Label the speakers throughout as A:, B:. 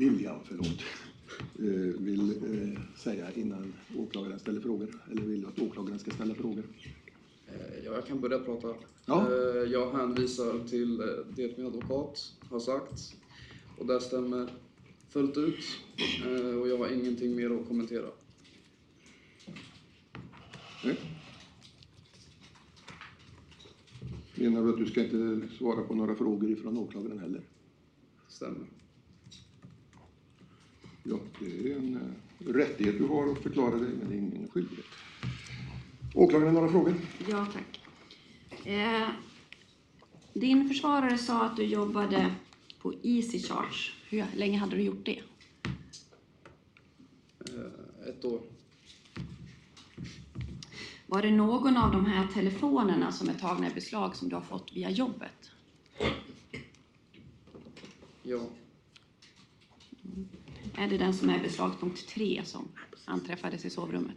A: William, förlåt, eh, vill eh, säga innan åklagaren ställer frågor? Eller vill du att åklagaren ska ställa frågor?
B: Eh, Ja, jag kan börja prata.
A: Ja.
B: Jag hänvisar till det min advokat har sagt och det stämmer fullt ut och jag har ingenting mer att kommentera.
A: Nej. Menar du att du ska inte svara på några frågor ifrån åklagaren heller?
B: Stämmer.
A: Ja, det är en eh, rättighet du har att förklara dig, men det är ingen skyldighet. Åklagaren, några frågor?
C: Ja, tack. Eh, din försvarare sa att du jobbade på Easy Charge. Hur länge hade du gjort det?
B: Eh, Ett år.
C: Var det någon av de här telefonerna som är tagna i beslag som du har fått via jobbet?
B: Ja.
C: Är det den som är beslagspunkt 3 som anträffades i sovrummet?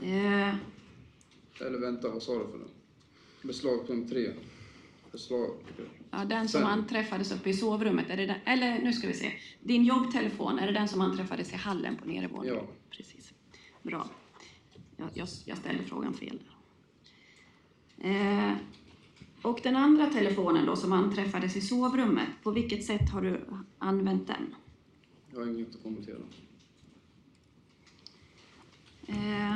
C: Eh,
B: Eller vänta, vad sa du för något? Beslag punkt 3. Beslag...
C: ja, den som
B: Sen.
C: anträffades uppe i sovrummet, är det den, eller nu ska vi se. Din jobbtelefon, är det den som anträffades i hallen på nedervåningen?
B: Ja.
C: Precis. Bra. Jag, jag, jag ställde frågan fel. Eh, och den andra telefonen då som anträffades i sovrummet, på vilket sätt har du använt den?
B: Jag har inget att kommentera.
C: Eh,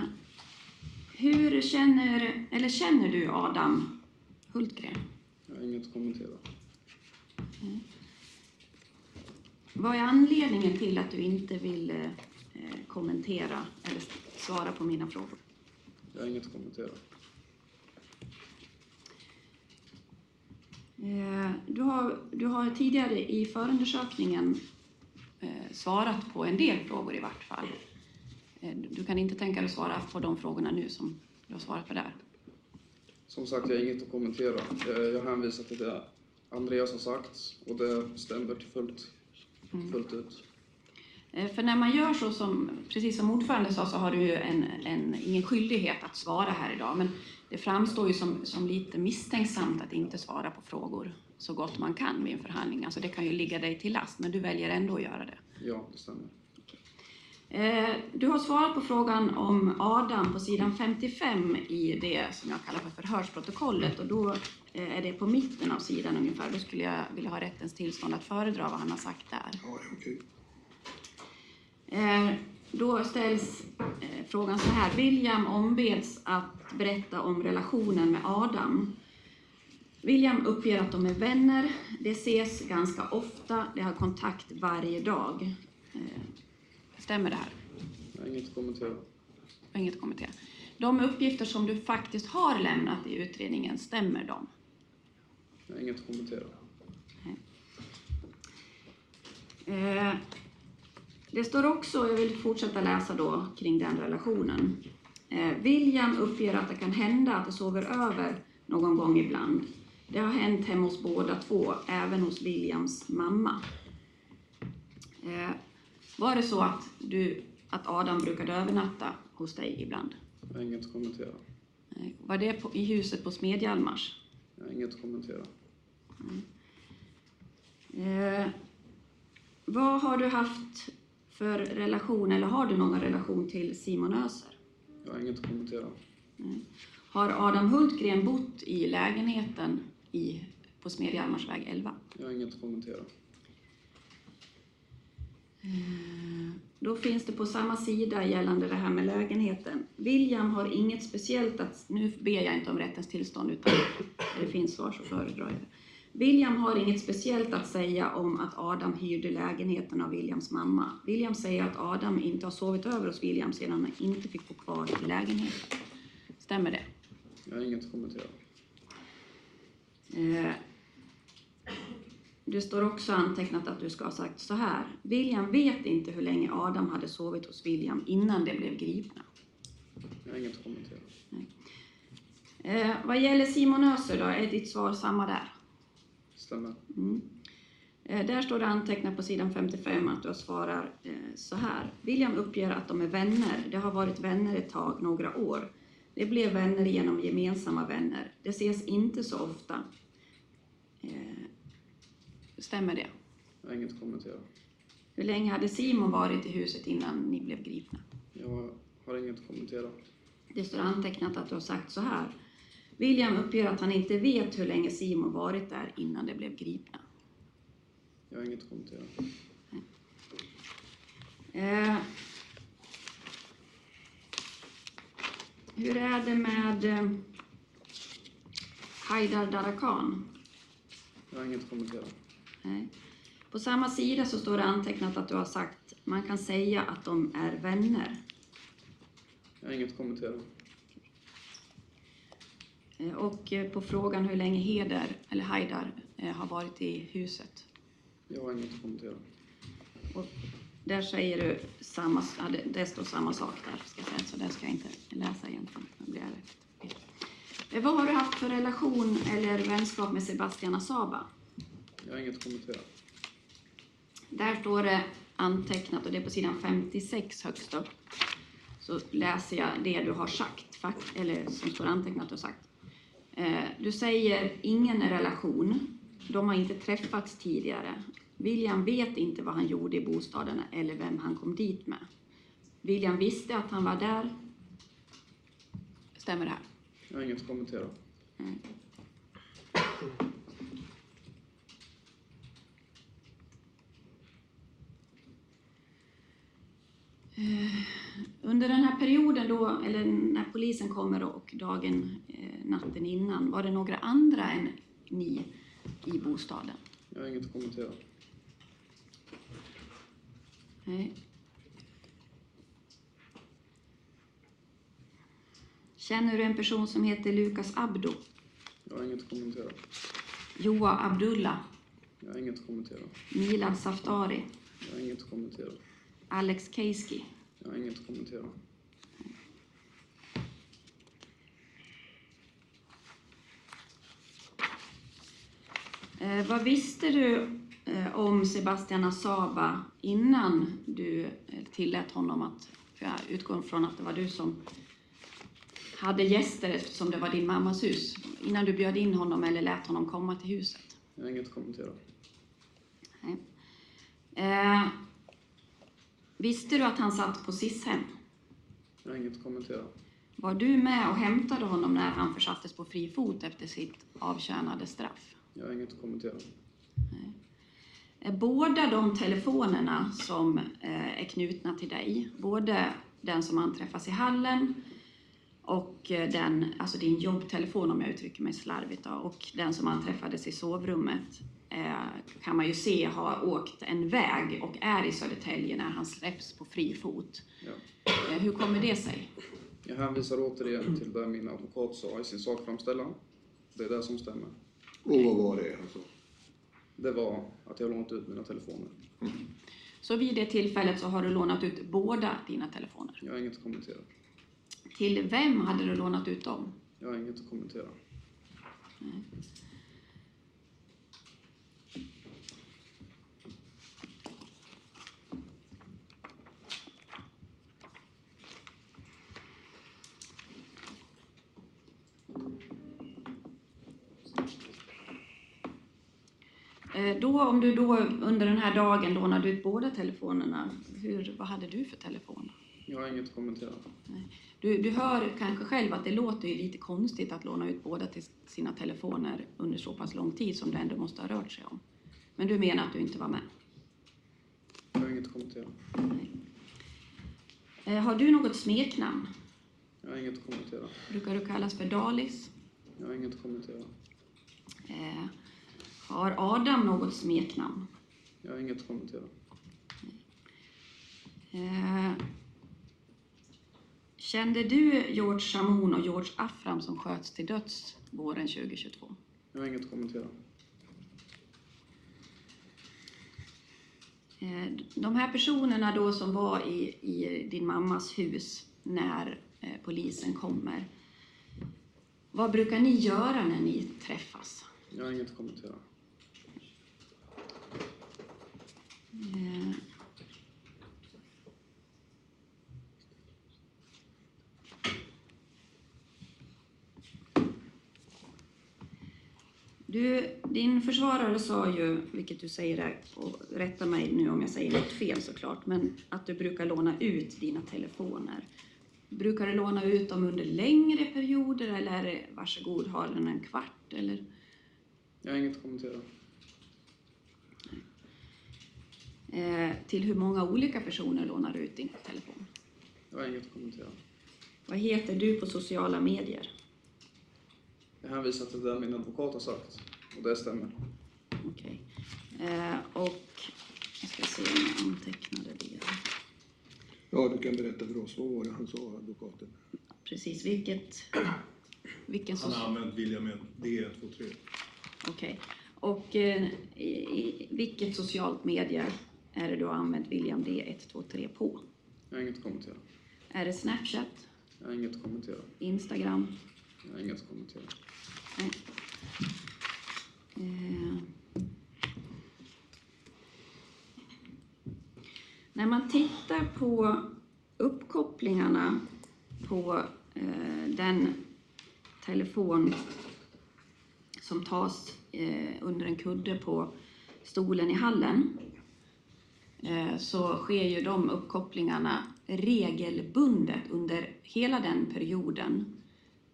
C: hur känner, eller känner du Adam Hultgren?
B: Jag har inget att kommentera.
C: Vad är anledningen till att du inte vill eh, kommentera eller svara på mina frågor?
B: Jag har inget att kommentera.
C: Du har, du har tidigare i förundersökningen eh, svarat på en del frågor i vart fall. Eh, Du kan inte tänka dig att svara på de frågorna nu som du har svarat på där?
B: Som sagt, jag har inget att kommentera. Eh, Jag hänvisar till det Andreas har sagt och det stämmer till fullt, fullt ut.
C: Eh, För när man gör så som, precis som ordförande sa, så har du ju en, en, ingen skyldighet att svara här idag. Men det framstår ju som, som lite misstänksamt att inte svara på frågor så gott man kan vid en förhandling. Alltså det kan ju ligga dig till last, men du väljer ändå att göra det.
B: Ja, det stämmer.
C: Eh, Du har svarat på frågan om Adam på sidan 55 i det som jag kallar för förhörsprotokollet och då eh, är det på mitten av sidan ungefär. Då skulle jag vilja ha rättens tillstånd att föredra vad han har sagt där.
A: Ja, okej.
C: Då ställs eh, frågan så här. William ombeds att berätta om relationen med Adam. William uppger att de är vänner. De ses ganska ofta. De har kontakt varje dag. Eh, Stämmer det här?
B: Jag har inget att kommentera.
C: Jag har inget att kommentera. De uppgifter som du faktiskt har lämnat i utredningen, stämmer de?
B: Jag har inget att kommentera.
C: Eh, Det står också, jag vill fortsätta läsa då kring den relationen. Eh, William uppger att det kan hända att det sover över någon gång ibland. Det har hänt hemma hos båda två, även hos Williams mamma. Eh, Var det så att, du, att Adam brukade övernatta hos dig ibland?
B: Jag har inget att kommentera.
C: Eh, Var det på, i huset på Smedjalmars?
B: Jag har inget att kommentera.
C: Eh, vad har du haft för relation, eller har du någon relation till Simon Öser?
B: Jag har inget att kommentera.
C: Har Adam Hultgren bott i lägenheten i, på Smedjalmarsväg 11?
B: Jag har inget att kommentera.
C: Då finns det på samma sida gällande det här med lägenheten. William har inget speciellt att... Nu ber jag inte om rättens tillstånd utan det finns svar så föredrar jag det. William har inget speciellt att säga om att Adam hyrde lägenheten av Williams mamma. William säger att Adam inte har sovit över hos William sedan han inte fick bo kvar i lägenheten. Stämmer det?
B: Jag har inget att kommentera.
C: Eh, det står också antecknat att du ska ha sagt så här. William vet inte hur länge Adam hade sovit hos William innan de blev gripna.
B: Jag har inget att kommentera.
C: Eh, vad gäller Simon Öser då, är ditt svar samma där?
B: Stämmer.
C: Mm. Eh, där står det antecknat på sidan 55 att du svarar eh, så här. William uppger att de är vänner. De har varit vänner ett tag, några år. De blev vänner genom gemensamma vänner. Det ses inte så ofta. Eh, stämmer det?
B: Jag har inget att kommentera.
C: Hur länge hade Simon varit i huset innan ni blev gripna?
B: Jag har inget att kommentera.
C: Det står antecknat att du har sagt så här. William uppger att han inte vet hur länge Simon varit där innan de blev gripna.
B: Jag har inget att kommentera.
C: Eh, hur är det med eh, Haidar Darakan?
B: Jag har inget att kommentera.
C: Nej. På samma sida så står det antecknat att du har sagt man kan säga att de är vänner.
B: Jag har inget att kommentera.
C: Eh, Och eh, på frågan hur länge Heder, eller Haidar, eh, har varit i huset.
B: Jag har inget att kommentera.
C: Och där säger du samma, det, står samma sak där, ska jag säga, så det ska jag inte läsa egentligen. Blir Vad har du haft för relation eller vänskap med Sebastian Asaba?
B: Jag har inget att kommentera.
C: Där står det antecknat och det är på sidan 56 högst upp. Så läser jag det du har sagt, fakt- eller som står antecknat och sagt. Eh, Du säger ingen relation. De har inte träffats tidigare. William vet inte vad han gjorde i bostaden eller vem han kom dit med. William visste att han var där. Stämmer det här?
B: Jag har inget att kommentera.
C: Under den här perioden då, eller när polisen kommer och dagen, eh, natten innan, var det några andra än ni i bostaden?
B: Jag har inget att kommentera.
C: Nej. Känner du en person som heter Lukas Abdo?
B: Jag har inget att kommentera.
C: Joa Abdullah?
B: Jag har inget att kommentera.
C: Milad Saftari?
B: Jag har inget att kommentera.
C: Alex Keiski?
B: Jag har inget att kommentera.
C: Eh, vad visste du eh, om Sebastian Asaba innan du eh, tillät honom att, för jag utgår från att det var du som hade gäster eftersom det var din mammas hus, innan du bjöd in honom eller lät honom komma till huset?
B: Jag har inget att kommentera.
C: Nej. Eh, visste du att han satt på SIS-hem?
B: Jag har inget att kommentera.
C: Var du med och hämtade honom när han försattes på fri fot efter sitt avtjänade straff?
B: Jag har inget att kommentera.
C: Eh, Båda de telefonerna som eh, är knutna till dig, både den som anträffas i hallen och eh, den, alltså din jobbtelefon om jag uttrycker mig slarvigt då, och den som anträffades i sovrummet kan man ju se har åkt en väg och är i Södertälje när han släpps på fri fot.
B: Ja.
C: Eh, Hur kommer det sig?
B: Jag hänvisar återigen till det min advokat sa i sin sakframställan. Det är det som stämmer.
A: Och vad var det alltså?
B: Det var att jag lånat ut mina telefoner.
C: Så vid det tillfället så har du lånat ut båda dina telefoner.
B: Jag har inget att kommentera.
C: Till vem hade du lånat ut dem?
B: Jag har inget att kommentera.
C: Eh, Då, om du då under den här dagen lånade ut båda telefonerna, hur, vad hade du för telefon?
B: Jag har inget att kommentera.
C: Du, du hör kanske själv att det låter lite konstigt att låna ut båda till sina telefoner under så pass lång tid som det ändå måste ha rört sig om. Men du menar att du inte var med?
B: Jag har inget att kommentera.
C: Eh, Har du något smeknamn?
B: Jag har inget att kommentera.
C: Brukar du kallas för Dalis?
B: Jag har inget att kommentera.
C: Eh, Har Adam något smeknamn?
B: Jag har inget att kommentera.
C: Eh, Kände du George Shamoun och George Afram som sköts till döds våren 2022?
B: Jag har inget att kommentera.
C: Eh, De här personerna då som var i, i din mammas hus när eh, polisen kommer. Vad brukar ni göra när ni träffas?
B: Jag har inget att kommentera.
C: Eh, Du, din försvarare sa ju, vilket du säger där, och rätta mig nu om jag säger något fel såklart, men att du brukar låna ut dina telefoner. Brukar du låna ut dem under längre perioder eller är det varsågod, ha den en kvart eller?
B: Jag har inget att kommentera.
C: Eh, till hur många olika personer lånar du ut din telefon?
B: Jag har inget att kommentera.
C: Vad heter du på sociala medier?
B: Jag hänvisar till det min advokat har sagt. Och det stämmer.
C: Okej. Eh, och jag ska se om jag antecknade det.
A: Ja, du kan berätta för oss. Vad var det han sa, advokaten?
C: Precis, vilket... Vilken
D: Han har använt William D123.
C: Okej. Och eh, i, i, vilket socialt medie är det du har använt William D123 på?
B: Jag har inget att kommentera.
C: Är det Snapchat?
B: Jag har inget att kommentera.
C: Instagram?
B: Jag har inget att kommentera.
C: Nej. Eh. När man tittar på uppkopplingarna på eh, den telefon som tas eh, under en kudde på stolen i hallen så sker ju de uppkopplingarna regelbundet under hela den perioden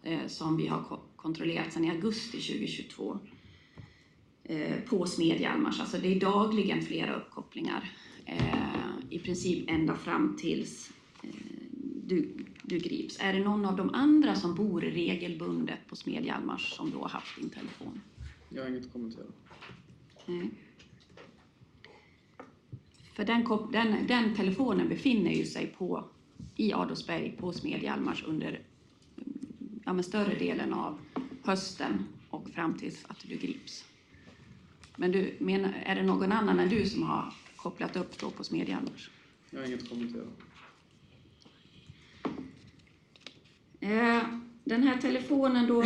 C: eh, som vi har ko- kontrollerat sedan i augusti 2022 eh, på Smedjalmars. Alltså det är dagligen flera uppkopplingar. Eh, I princip ända fram tills eh, du, du grips. Är det någon av de andra som bor regelbundet på Smedjalmars som då har haft din telefon?
B: Jag har inget att kommentera.
C: Nej. För den, den, den telefonen befinner ju sig på, i Adolfsberg på Smedjalmars under mm, ja, större delen av hösten och fram tills att du grips. Men du, menar, är det någon annan än du som har kopplat upp då på Smedjalmars?
B: Jag har inget att kommentera.
C: Eh, den här telefonen då,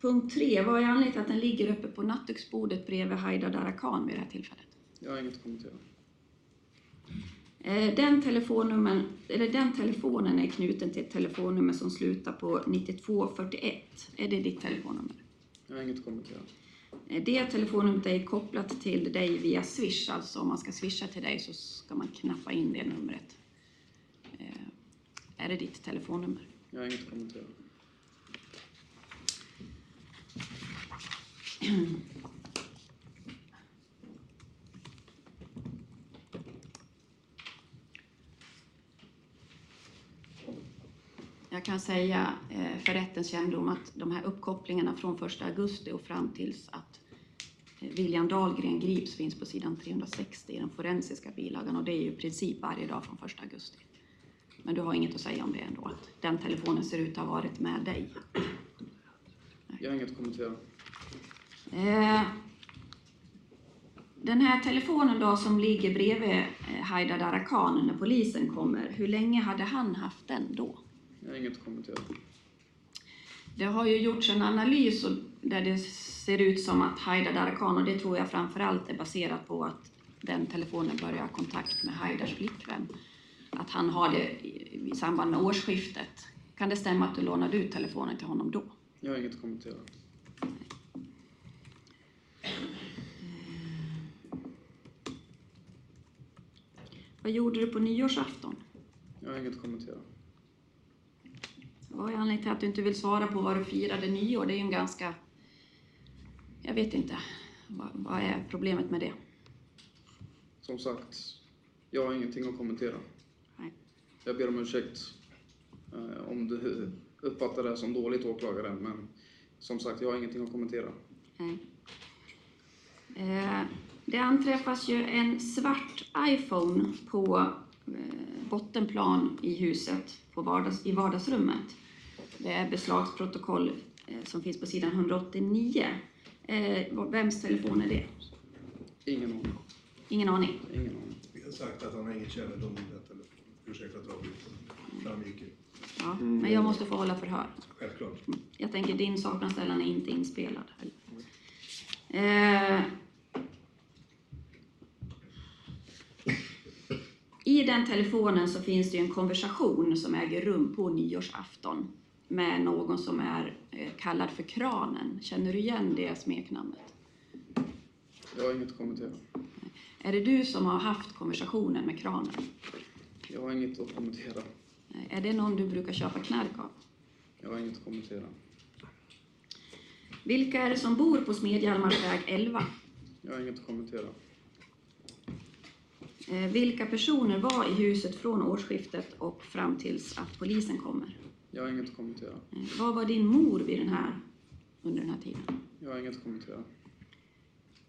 C: punkt tre, vad är anledningen till att den ligger uppe på nattduksbordet bredvid Haidar Darakan vid det här tillfället?
B: Jag har inget att kommentera.
C: Eh, Den, telefonnummer, eller den telefonen är knuten till ett telefonnummer som slutar på 9241. Är det ditt telefonnummer?
B: Jag har inget att kommentera.
C: Eh, Det telefonnumret är kopplat till dig via Swish, alltså om man ska swisha till dig så ska man knappa in det numret. Eh, Är det ditt telefonnummer?
B: Jag har inget att kommentera.
C: Jag kan säga eh, för rättens kännedom att de här uppkopplingarna från 1 augusti och fram tills att eh, William Dahlgren grips finns på sidan 360 i den forensiska bilagan och det är ju i princip varje dag från 1 augusti. Men du har inget att säga om det ändå, att den telefonen ser ut att ha varit med dig.
B: Jag har inget att kommentera.
C: Eh, den här telefonen då som ligger bredvid Haidar Darakan när polisen kommer, hur länge hade han haft den då?
B: Jag har inget att kommentera.
C: Det har ju gjorts en analys där det ser ut som att Haidar Darakan, och det tror jag framförallt är baserat på att den telefonen börjar ha kontakt med Haidars flickvän, att han har det i, i samband med årsskiftet. Kan det stämma att du lånade ut telefonen till honom då?
B: Jag har inget att kommentera.
C: Vad gjorde du på nyårsafton?
B: Jag har inget att kommentera.
C: Vad är anledningen till att du inte vill svara på vad du firade nyår? Det är ju en ganska... Jag vet inte. Vad, vad är problemet med det?
B: Som sagt, jag har ingenting att kommentera.
C: Nej.
B: Jag ber om ursäkt eh, om du uppfattar det här som dåligt åklagare, men som sagt, jag har ingenting att kommentera.
C: Nej. Eh, det anträffas ju en svart iPhone på eh, bottenplan i huset på vardags, i vardagsrummet. Det är beslagsprotokoll eh, som finns på sidan 189. Eh, vems telefon är det?
B: Ingen aning.
C: Ingen aning.
B: Ingen aning.
D: sagt att han har ingen kännedom om detta. eller Ursäkta att jag. Framgick ju.
C: Ja, men jag måste få hålla förhör.
D: Självklart.
C: Jag tänker din sakanställan är inte inspelad. Eh, I den telefonen så finns det ju en konversation som äger rum på nyårsafton med någon som är eh, kallad för Kranen. Känner du igen det smeknamnet?
B: Jag har inget att kommentera.
C: Är det du som har haft konversationen med Kranen?
B: Jag har inget att kommentera.
C: Är det någon du brukar köpa knark av?
B: Jag har inget att kommentera.
C: Vilka är det som bor på Smedjalmarsväg 11?
B: Jag har inget att kommentera.
C: Eh, Vilka personer var i huset från årsskiftet och fram tills att polisen kommer?
B: Jag har inget att kommentera.
C: Eh, Var var din mor vid den här, under den här tiden?
B: Jag har inget att kommentera.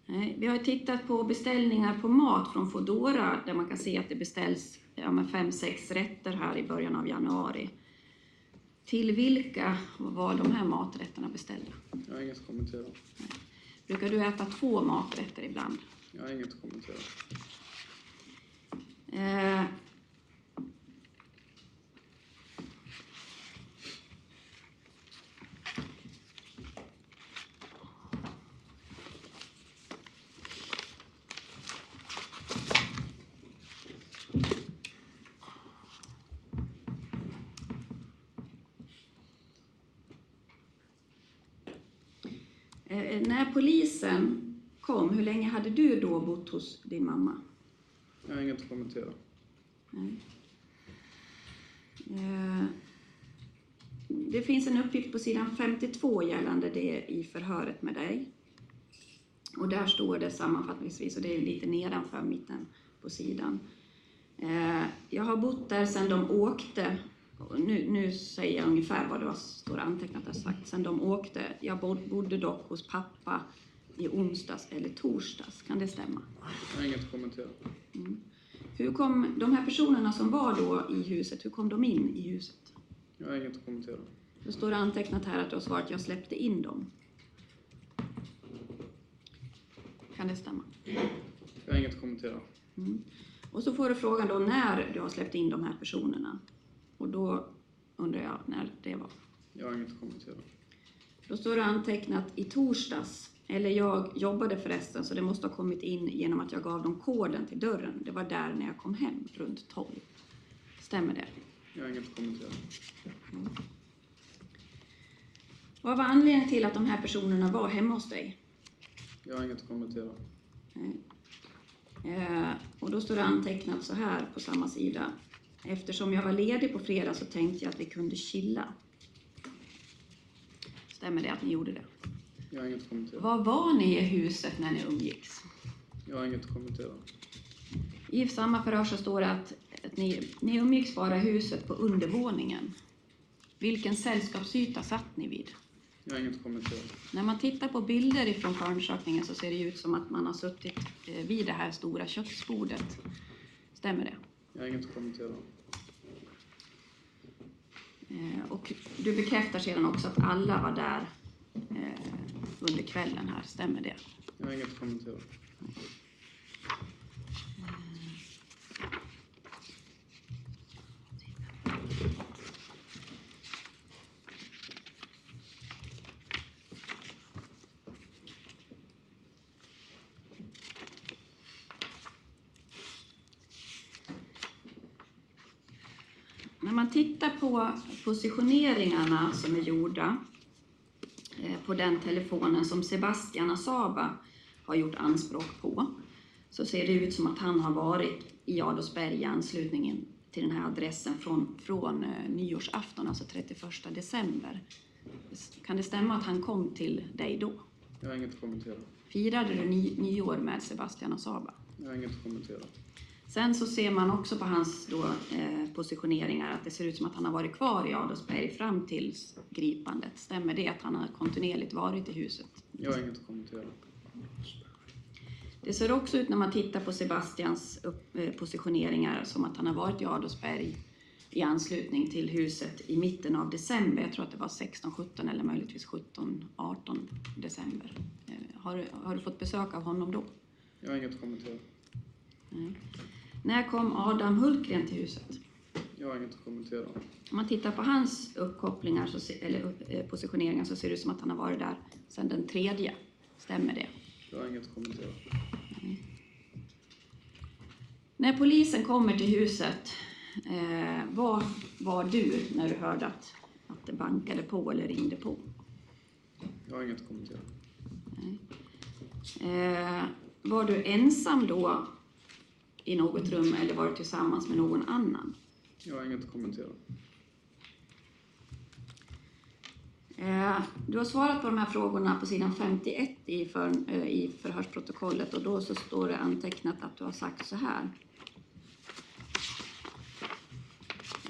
C: Nej, Vi har tittat på beställningar på mat från Foodora där man kan se att det beställs ja, fem, sex rätter här i början av januari. Till vilka var de här maträtterna beställda?
B: Jag har inget att kommentera.
C: Brukar du äta två maträtter ibland?
B: Jag har inget att kommentera.
C: Eh, Eh, när polisen kom, hur länge hade du då bott hos din mamma?
B: Jag har inget att kommentera.
C: Eh, Det finns en uppgift på sidan 52 gällande det i förhöret med dig. Och där står det sammanfattningsvis, och det är lite nedanför mitten på sidan. Eh, Jag har bott där sedan de åkte, nu, nu säger jag ungefär vad det var, står antecknat där sagt, sedan de åkte. Jag bod- bodde dock hos pappa i onsdags eller torsdags, kan det stämma?
B: Jag har inget att kommentera.
C: Hur kom de här personerna som var då i huset, hur kom de in i huset?
B: Jag har inget att kommentera.
C: Det står antecknat här att du har svarat jag släppte in dem. Kan det stämma?
B: Jag har inget att kommentera.
C: Och så får du frågan då när du har släppt in de här personerna. Och då undrar jag när det var.
B: Jag har inget att kommentera.
C: Då står det antecknat i torsdags. Eller jag jobbade förresten så det måste ha kommit in genom att jag gav dem koden till dörren. Det var där när jag kom hem runt 12. Stämmer det?
B: Jag har inget att kommentera.
C: Vad var anledningen till att de här personerna var hemma hos dig?
B: Jag har inget att kommentera.
C: Eh, och då står det antecknat så här på samma sida. Eftersom jag var ledig på fredag så tänkte jag att vi kunde chilla. Stämmer det att ni gjorde det?
B: Jag har inget att kommentera.
C: Var var ni i huset när ni umgicks?
B: Jag har inget att kommentera.
C: I samma förhör så står det att, att ni, ni umgicks bara i huset på undervåningen. Vilken sällskapsyta satt ni vid?
B: Jag har inget att kommentera.
C: När man tittar på bilder ifrån förundersökningen så ser det ut som att man har suttit eh, vid det här stora köksbordet. Stämmer det?
B: Jag har inget att kommentera.
C: Eh, och du bekräftar sedan också att alla var där eh, under kvällen här, stämmer det?
B: Jag har inget att kommentera.
C: När man tittar på positioneringarna som är gjorda eh, på den telefonen som Sebastian Asaba har gjort anspråk på så ser det ut som att han har varit i Adolfsberg i anslutningen till den här adressen från, från eh, nyårsafton, alltså 31 december. Kan det stämma att han kom till dig då?
B: Jag har inget att kommentera.
C: Firade du ny, nyår med Sebastian Asaba?
B: Jag har inget att kommentera.
C: Sen så ser man också på hans då, eh, positioneringar att det ser ut som att han har varit kvar i Adolfsberg fram till gripandet. Stämmer det att han har kontinuerligt varit i huset?
B: Jag har inget att kommentera.
C: Det ser också ut när man tittar på Sebastians upp, eh, positioneringar som att han har varit i Adolfsberg i anslutning till huset i mitten av december. Jag tror att det var 16, 17 eller möjligtvis 17, 18 december. Eh, har, har du fått besök av honom då?
B: Jag har inget att kommentera.
C: När kom Adam Hultgren till huset?
B: Jag har inget att kommentera.
C: Om man tittar på hans uppkopplingar, så, eller upp, eh, positioneringar, så ser det ut som att han har varit där sedan den tredje. Stämmer det?
B: Jag har inget att kommentera.
C: När polisen kommer till huset, eh, var var du när du hörde att, att det bankade på eller ringde på?
B: Jag har inget att kommentera.
C: Eh, var du ensam då i något rum eller var du tillsammans med någon annan?
B: Jag har inget att kommentera.
C: Eh, du har svarat på de här frågorna på sidan 51 i, för, eh, i förhörsprotokollet och då så står det antecknat att du har sagt så här.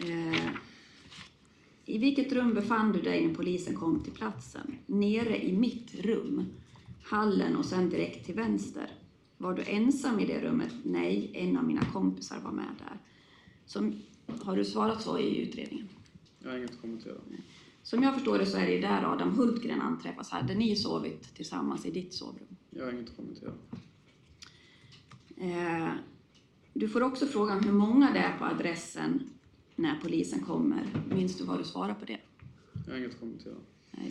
C: Eh, I vilket rum befann du dig när polisen kom till platsen? Nere i mitt rum, hallen och sen direkt till vänster. Var du ensam i det rummet? Nej, en av mina kompisar var med där. Som, har du svarat så i utredningen?
B: Jag har inget att kommentera.
C: Som jag förstår det så är det där Adam Hultgren anträffas. Hade ni sovit tillsammans i ditt sovrum?
B: Jag har inget att kommentera.
C: Eh, du får också frågan hur många det är på adressen när polisen kommer. Minns du vad du svarar på det?
B: Jag har inget att kommentera.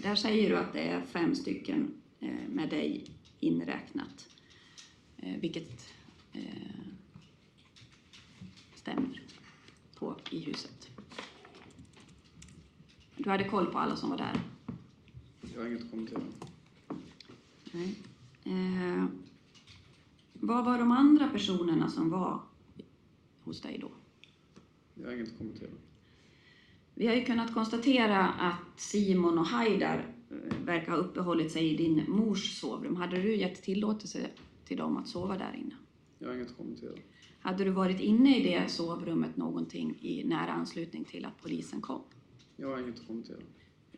C: Där säger du att det är fem stycken eh, med dig inräknat. Eh, vilket eh, stämmer på i huset. Du hade koll på alla som var där?
B: Jag har inget att kommentera.
C: Nej. Eh, vad var de andra personerna som var hos dig då?
B: Jag har inget att kommentera.
C: Vi har ju kunnat konstatera att Simon och Haidar eh, verkar ha uppehållit sig i din mors sovrum. Hade du gett tillåtelse till dem att sova där inne?
B: Jag har inget att kommentera.
C: Hade du varit inne i det sovrummet någonting i nära anslutning till att polisen kom?
B: Jag har inget att kommentera.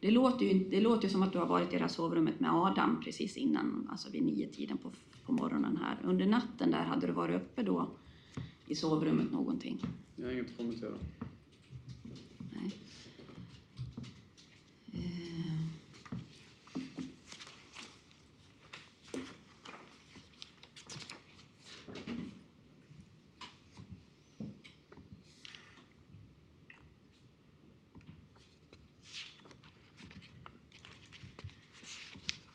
C: Det låter ju det låter ju som att du har varit i det här sovrummet med Adam precis innan, alltså vid nio tiden på, på morgonen här. Under natten där, hade du varit uppe då i sovrummet någonting?
B: Jag har inget att kommentera.
C: Nej. Eh.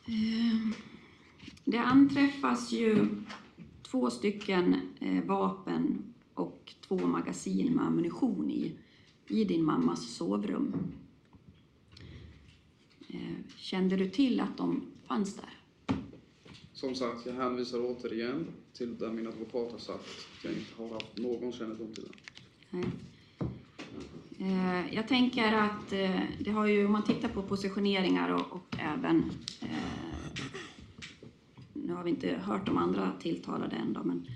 C: Eh, Det anträffas ju två stycken eh, vapen och två magasin med ammunition i, i din mammas sovrum. Eh, Kände du till att de fanns där?
B: Som sagt, jag hänvisar återigen till där min advokat har sagt jag inte har haft någon kännedom till det.
C: Nej. Eh, Jag tänker att det har ju, om man tittar på positioneringar och, och även har vi inte hört de andra tilltalade än då, men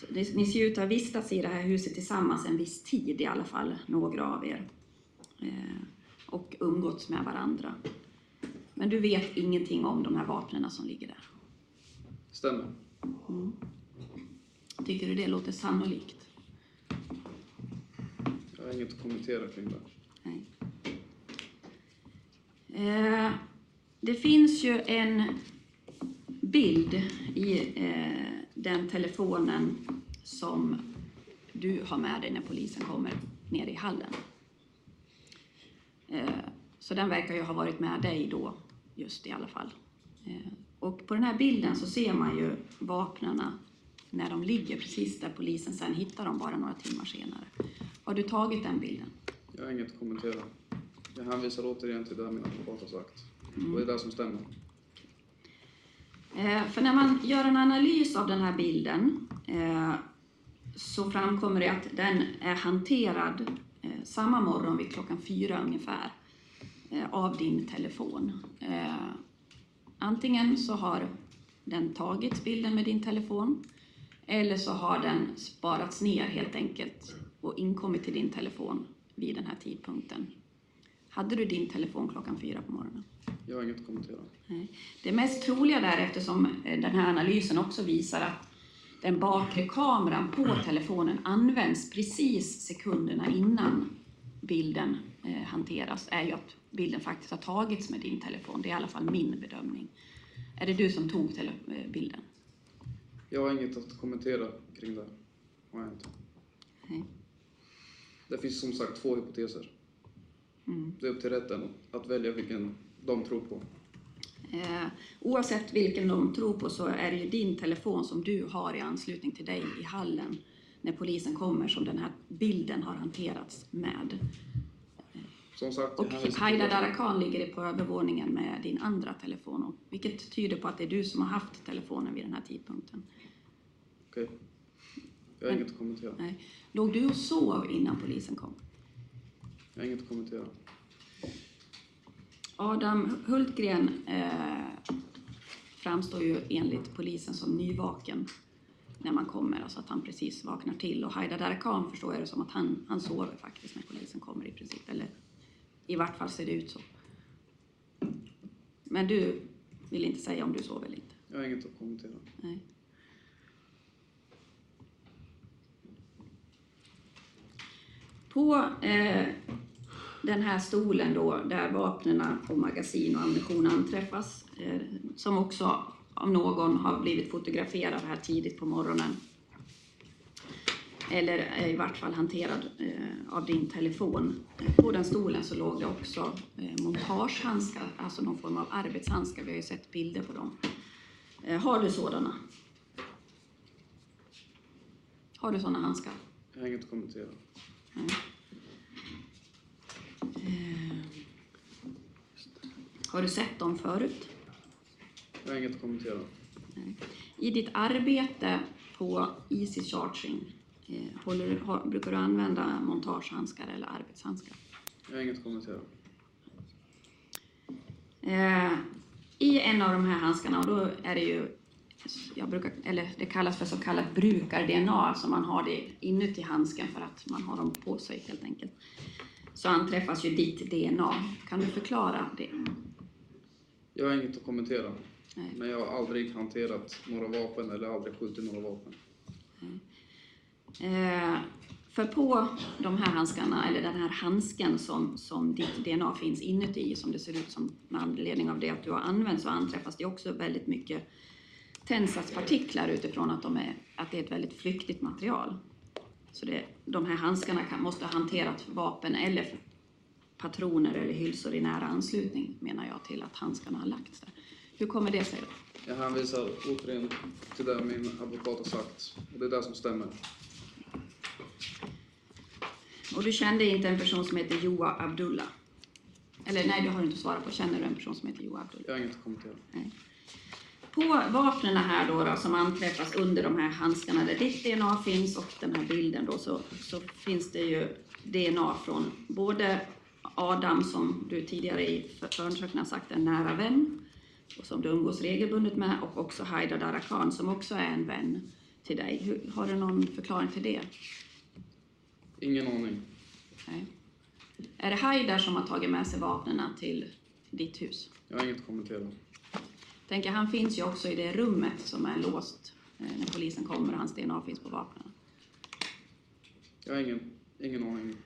C: så ni, ni ser ut att ha vistats i det här huset tillsammans en viss tid i alla fall, några av er. Eh, och umgåtts med varandra. Men du vet ingenting om de här vapnen som ligger där.
B: Stämmer.
C: Tycker du det låter sannolikt?
B: Jag har inget att kommentera kring det.
C: Nej. Eh, det finns ju en bild i eh, den telefonen som du har med dig när polisen kommer ner i hallen. Eh, så den verkar ju ha varit med dig då, just i alla fall. Eh, och på den här bilden så ser man ju vapnena när de ligger precis där polisen sen hittar dem bara några timmar senare. Har du tagit den bilden?
B: Jag har inget att kommentera. Jag hänvisar återigen till det min advokat har sagt. Och det är det som stämmer.
C: Eh, för när man gör en analys av den här bilden eh, så framkommer det att den är hanterad eh, samma morgon vid klockan fyra ungefär av din telefon. Antingen så har den tagits bilden med din telefon eller så har den sparats ner helt enkelt och inkommit till din telefon vid den här tidpunkten. Hade du din telefon klockan fyra på morgonen?
B: Jag har inget att kommentera.
C: Nej. Det mest troliga där, eftersom eh, den här analysen också visar att den bakre kameran på telefonen används precis sekunderna innan bilden eh, hanteras, är ju att bilden faktiskt har tagits med din telefon. Det är i alla fall min bedömning. Är det du som tog eh, bilden?
B: Jag har inget att kommentera kring det. Har jag inte.
C: Nej.
B: Det finns som sagt två hypoteser.
C: Mm.
B: Det är upp till rätten att välja vilken de tror på.
C: Eh, oavsett vilken de tror på så är det ju din telefon som du har i anslutning till dig i hallen när polisen kommer som den här bilden har hanterats med.
B: Som sagt,
C: Och Haida. Darakan ligger på övervåningen med din andra telefon, och- vilket tyder på att det är du som har haft telefonen vid den här tidpunkten.
B: Okej. Jag har inget att kommentera.
C: Nej. Låg du och sov innan polisen kom?
B: Jag har inget att kommentera.
C: Adam Hultgren eh, framstår ju enligt polisen som nyvaken när man kommer, alltså att han precis vaknar till. Och Haida Darakan förstår jag det som att han, han sover faktiskt när polisen kommer i princip, eller i vart fall ser det ut så. Men du vill inte säga om du sover eller inte?
B: Jag har inget att kommentera.
C: Nej. På eh, den här stolen då, där vapnen och magasin och ammunition anträffas, eh, som också av någon har blivit fotograferad här tidigt på morgonen, eller eh, i vart fall hanterad eh, av din telefon. På den stolen så låg det också eh, montagehandskar, alltså någon form av arbetshandskar. Vi har ju sett bilder på dem. Eh, har du sådana? Har du sådana handskar?
B: Jag har inget att kommentera.
C: Har du sett dem förut?
B: Jag har inget att kommentera.
C: I ditt arbete på Easy Charging, eh, håller, har, brukar du använda montagehandskar eller arbetshandskar?
B: Jag har inget att kommentera.
C: Eh, I en av de här handskarna, och då är det ju, jag brukar, eller det kallas för så kallat brukar-DNA, alltså man har det inuti handsken för att man har dem på sig helt enkelt. Så anträffas ju ditt DNA. Kan du förklara det?
B: Jag har inget att kommentera.
C: Nej.
B: Men jag har aldrig hanterat några vapen eller aldrig skjutit några vapen.
C: Eh, för på de här handskarna, eller den här handsken som, som ditt DNA finns inuti, som det ser ut som med anledning av det att du har använt, så anträffas det också väldigt mycket tändsatspartiklar utifrån att, de är, att det är ett väldigt flyktigt material. Så det, de här handskarna kan, måste ha hanterat vapen eller patroner eller hylsor i nära anslutning, menar jag, till att handskarna har lagts där. Hur kommer det sig då?
B: Jag hänvisar återigen till det min advokat har sagt. Och det är det som stämmer.
C: Och du kände inte en person som heter Joa Abdullah? Eller nej, det har du inte svarat på. Känner du en person som heter Joa Abdullah?
B: Jag har inget att kommentera.
C: Nej. På vapnen här då, då som anträffas under de här handskarna där ditt DNA finns och den här bilden då så, så finns det ju DNA från både Adam som du tidigare i för- förundersökningen har sagt är en nära vän och som du umgås regelbundet med och också Haida Darakan som också är en vän till dig. Hur, har du någon förklaring till det?
B: Ingen aning.
C: Nej. Är det Haidar som har tagit med sig vapnen till ditt hus?
B: Jag har inget att kommentera.
C: Tänker, han finns ju också i det rummet som är låst eh, när polisen kommer och hans DNA finns på vapnen.
B: Jag har ingen, ingen aning.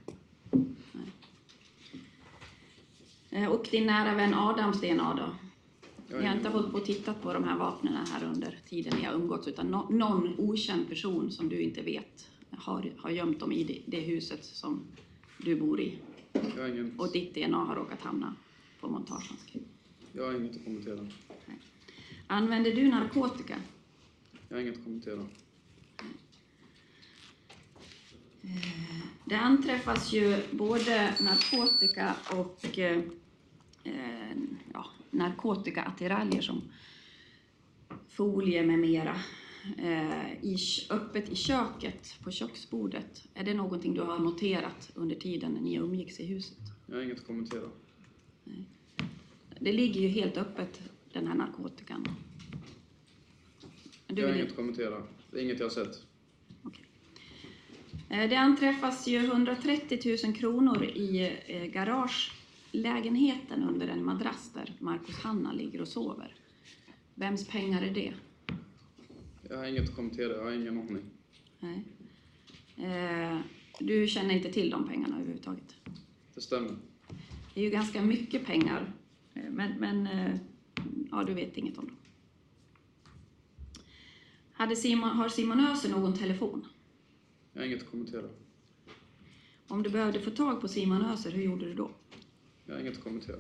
C: Eh, Och din nära vän Adams DNA då?
B: Jag har
C: inte hållit på och tittat på de här vapnen här under tiden ni har umgåtts utan no någon okänd person som du inte vet har, har gömt dem i det, det huset som du bor i. Och ditt DNA har råkat hamna på montagehandsken.
B: jag har inget att kommentera.
C: Använder du narkotika?
B: Jag har inget att kommentera.
C: Det anträffas ju både narkotika och eh, eh, ja, narkotikaattiraljer som folie med mera eh, i, öppet i köket, på köksbordet. Är det någonting du har noterat under tiden när ni umgicks i huset?
B: Jag har inget att kommentera.
C: Det ligger ju helt öppet, den här narkotikan. Du
B: jag har inget att kommentera. Det är inget jag har sett.
C: Okej. Eh, Det anträffas ju 130 000 kronor i eh, garagelägenheten under en madrass där Marcus Hanna ligger och sover. Vems pengar är det?
B: Jag har inget att kommentera. Jag har ingen aning.
C: Nej. Eh, Du känner inte till de pengarna överhuvudtaget?
B: Det stämmer.
C: Det är ju ganska mycket pengar, men, men eh, ja, du vet inget om dem. Hade Simon, har Simon Öser någon telefon?
B: Jag har inget att kommentera.
C: Om du behövde få tag på Simon Öser, hur gjorde du då?
B: Jag har inget att kommentera.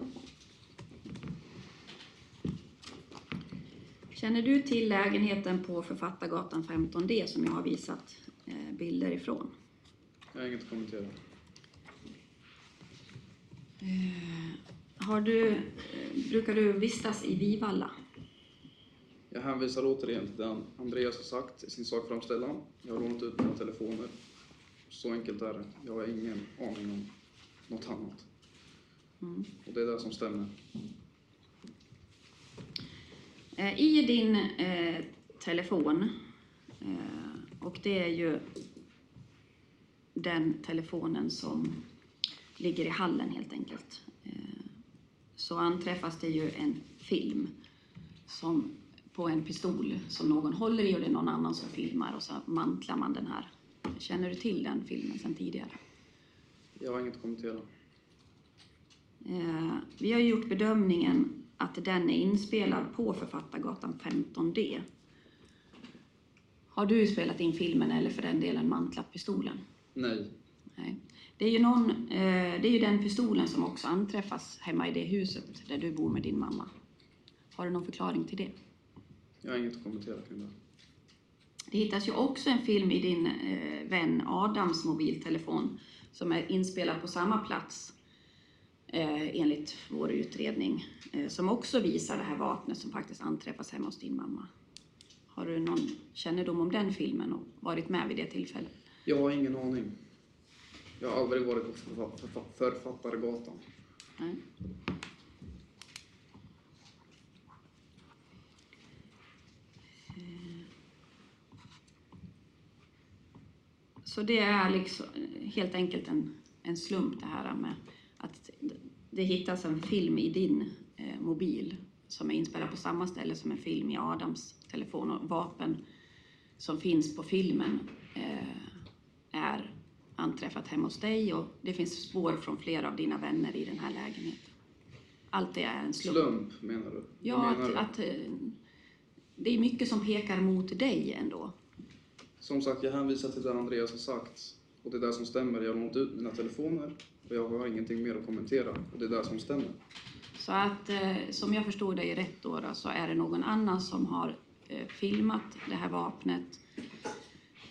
C: Känner du till lägenheten på Författargatan 15D som jag har visat eh, bilder ifrån?
B: Jag har inget att kommentera.
C: Har du, brukar du vistas i Vivalla?
B: Jag hänvisar återigen till det Andreas har sagt i sin sakframställan. Jag har lånat ut mina telefoner. Så enkelt är det. Jag har ingen aning om något annat.
C: Mm.
B: Och det är det som stämmer.
C: Eh, I din eh, telefon, eh, och det är ju den telefonen som ligger i hallen helt enkelt, eh, så anträffas det ju en film som på en pistol som någon håller i och det är någon annan som filmar och så mantlar man den här. Känner du till den filmen sedan tidigare?
B: Jag har inget att kommentera.
C: Eh, vi har gjort bedömningen att den är inspelad på Författargatan 15D. Har du spelat in filmen eller för den delen mantlat pistolen?
B: Nej.
C: Nej. Det är ju, någon, eh, det är ju den pistolen som också anträffas hemma i det huset där du bor med din mamma. Har du någon förklaring till det?
B: Jag har inget att kommentera kring det.
C: Det hittas ju också en film i din eh, vän Adams mobiltelefon som är inspelad på samma plats eh, enligt vår utredning eh, som också visar det här vapnet som faktiskt anträffas hemma hos din mamma. Har du någon kännedom om den filmen och varit med vid det tillfället?
B: Jag har ingen aning. Jag har aldrig varit på Författargatan.
C: Nej. Så det är liksom helt enkelt en, en slump det här med att det hittas en film i din eh, mobil som är inspelad på samma ställe som en film i Adams telefon och vapen som finns på filmen eh, är anträffat hemma hos dig och det finns spår från flera av dina vänner i den här lägenheten. Allt det är en slump.
B: Slump, menar du?
C: Ja,
B: menar
C: att,
B: du?
C: att eh, det är mycket som pekar mot dig ändå.
B: Som sagt, jag hänvisar till det Andreas har sagt. Och det är det som stämmer. Jag har lånat ut mina telefoner och jag har ingenting mer att kommentera. Och det är det som stämmer.
C: Så att eh, som jag förstod dig rätt då, då så är det någon annan som har eh, filmat det här vapnet.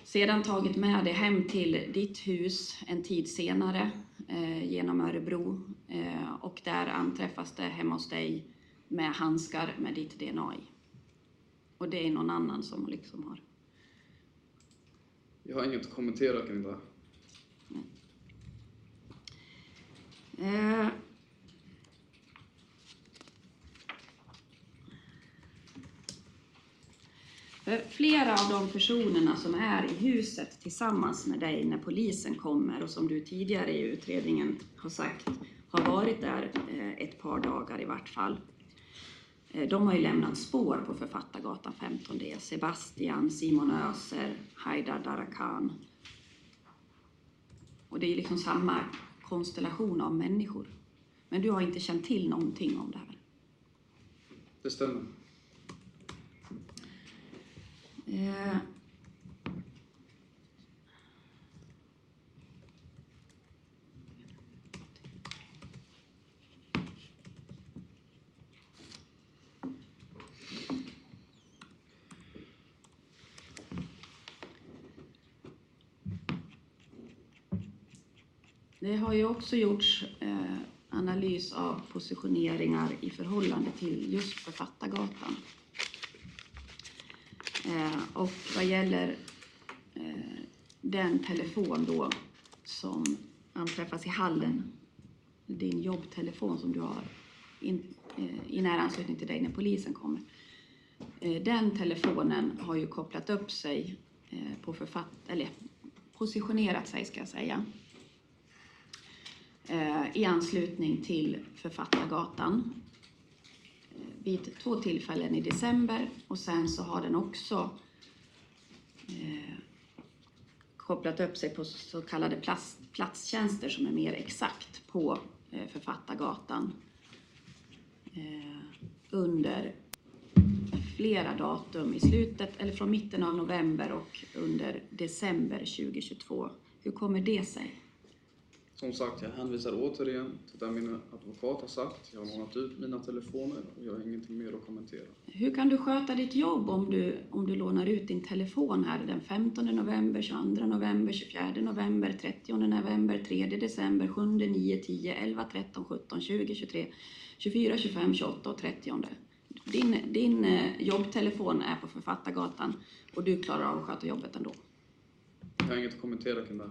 C: Sedan tagit med det hem till ditt hus en tid senare eh, genom Örebro. Eh, och där anträffas det hemma hos dig med handskar med ditt DNA i. Och det är någon annan som liksom har
B: Jag har inget att kommentera kring det.
C: Eh, för flera av de personerna som är i huset tillsammans med dig när polisen kommer och som du tidigare i utredningen har sagt har varit där eh, ett par dagar i vart fall. Eh, de har ju lämnat spår på Författargatan 15D. E. Sebastian, Simon Öser, Haidar Darakan. Och det är liksom samma konstellation av människor. Men du har inte känt till någonting om det här.
B: Det stämmer.
C: Eh, Det har ju också gjorts eh, analys av positioneringar i förhållande till just Författargatan. Eh, och vad gäller eh, den telefon då som anträffas i hallen, din jobbtelefon som du har in, eh, i nära anslutning till dig när polisen kommer. Eh, den telefonen har ju kopplat upp sig eh, på författ eller positionerat sig ska jag säga eh, i anslutning till Författargatan vid två tillfällen i december och sen så har den också eh, kopplat upp sig på så kallade plats, platstjänster som är mer exakt på eh, Författargatan eh, under flera datum i slutet eller från mitten av november och under december 2022. Hur kommer det sig?
B: Som sagt, jag hänvisar återigen till det min advokat har sagt. Jag har lånat ut mina telefoner och jag har ingenting mer att kommentera.
C: Hur kan du sköta ditt jobb om du, om du lånar ut din telefon här den 15 november, 22 november, 24 november, 30 november, 3 december, 7, 9, 10, 11, 13, 17, 20, 23, 24, 25, 28 och 30. Din, din eh, jobbtelefon är på Författargatan och du klarar av att sköta jobbet ändå.
B: Jag har inget att kommentera kring det.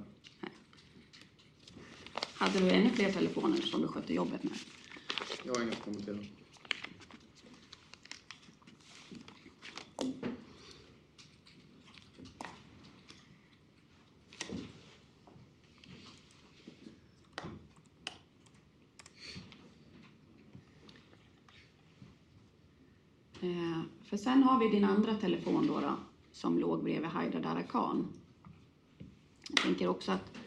C: Hade du ännu fler telefoner som du skötte jobbet med?
B: Jag har inget att kommentera.
C: Eh, för sen har vi din andra telefon då, då som låg bredvid Haidar Darakan. Jag tänker också att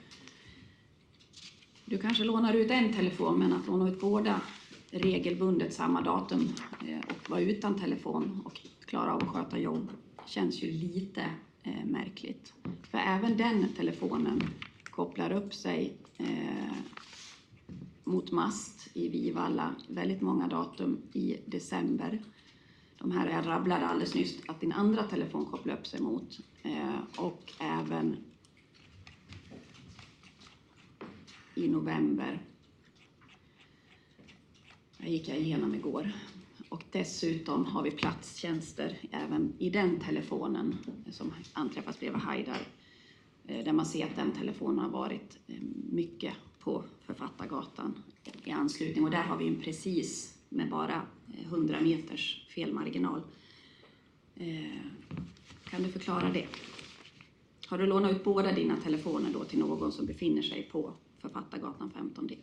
C: du kanske lånar ut en telefon men att låna ut båda regelbundet samma datum eh, och vara utan telefon och klara av att sköta jobb känns ju lite eh, märkligt. För även den telefonen kopplar upp sig eh, mot mast i Vivalla väldigt många datum i december. De här jag rabblade alldeles nyss att din andra telefon kopplar upp sig mot och även i november. Det gick jag igenom igår. Och dessutom har vi platstjänster även i den telefonen som anträffas bredvid Haidar. Eh, där man ser att den telefonen har varit eh, mycket på Författargatan i anslutning. Och där har vi en precis med bara eh, 100 meters felmarginal. Kan du förklara det? Har du lånat ut båda dina telefoner då till någon som befinner sig på Författargatan 15D?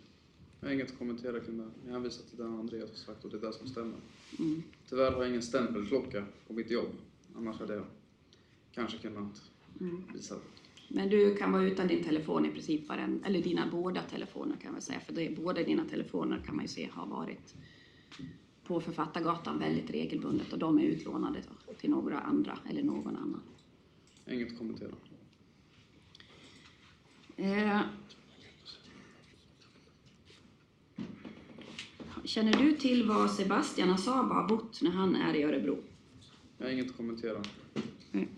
B: Jag har inget att kommentera kring det. Jag hänvisar till det Andreas har sagt och det är det som stämmer.
C: Mm.
B: Tyvärr har jag ingen stämpelklocka på mitt jobb. Annars hade jag kanske kunnat
C: Mm.
B: visa det.
C: Men du kan vara utan din telefon i princip varenda, eller dina båda telefoner kan man säga, för det är, båda dina telefoner kan man ju se har varit på Författargatan väldigt regelbundet och de är utlånade till några andra eller någon annan.
B: Jag inget att kommentera.
C: Eh, känner du till var Sebastian Asaba har bott när han är i Örebro?
B: Jag har inget att kommentera.
C: Mm.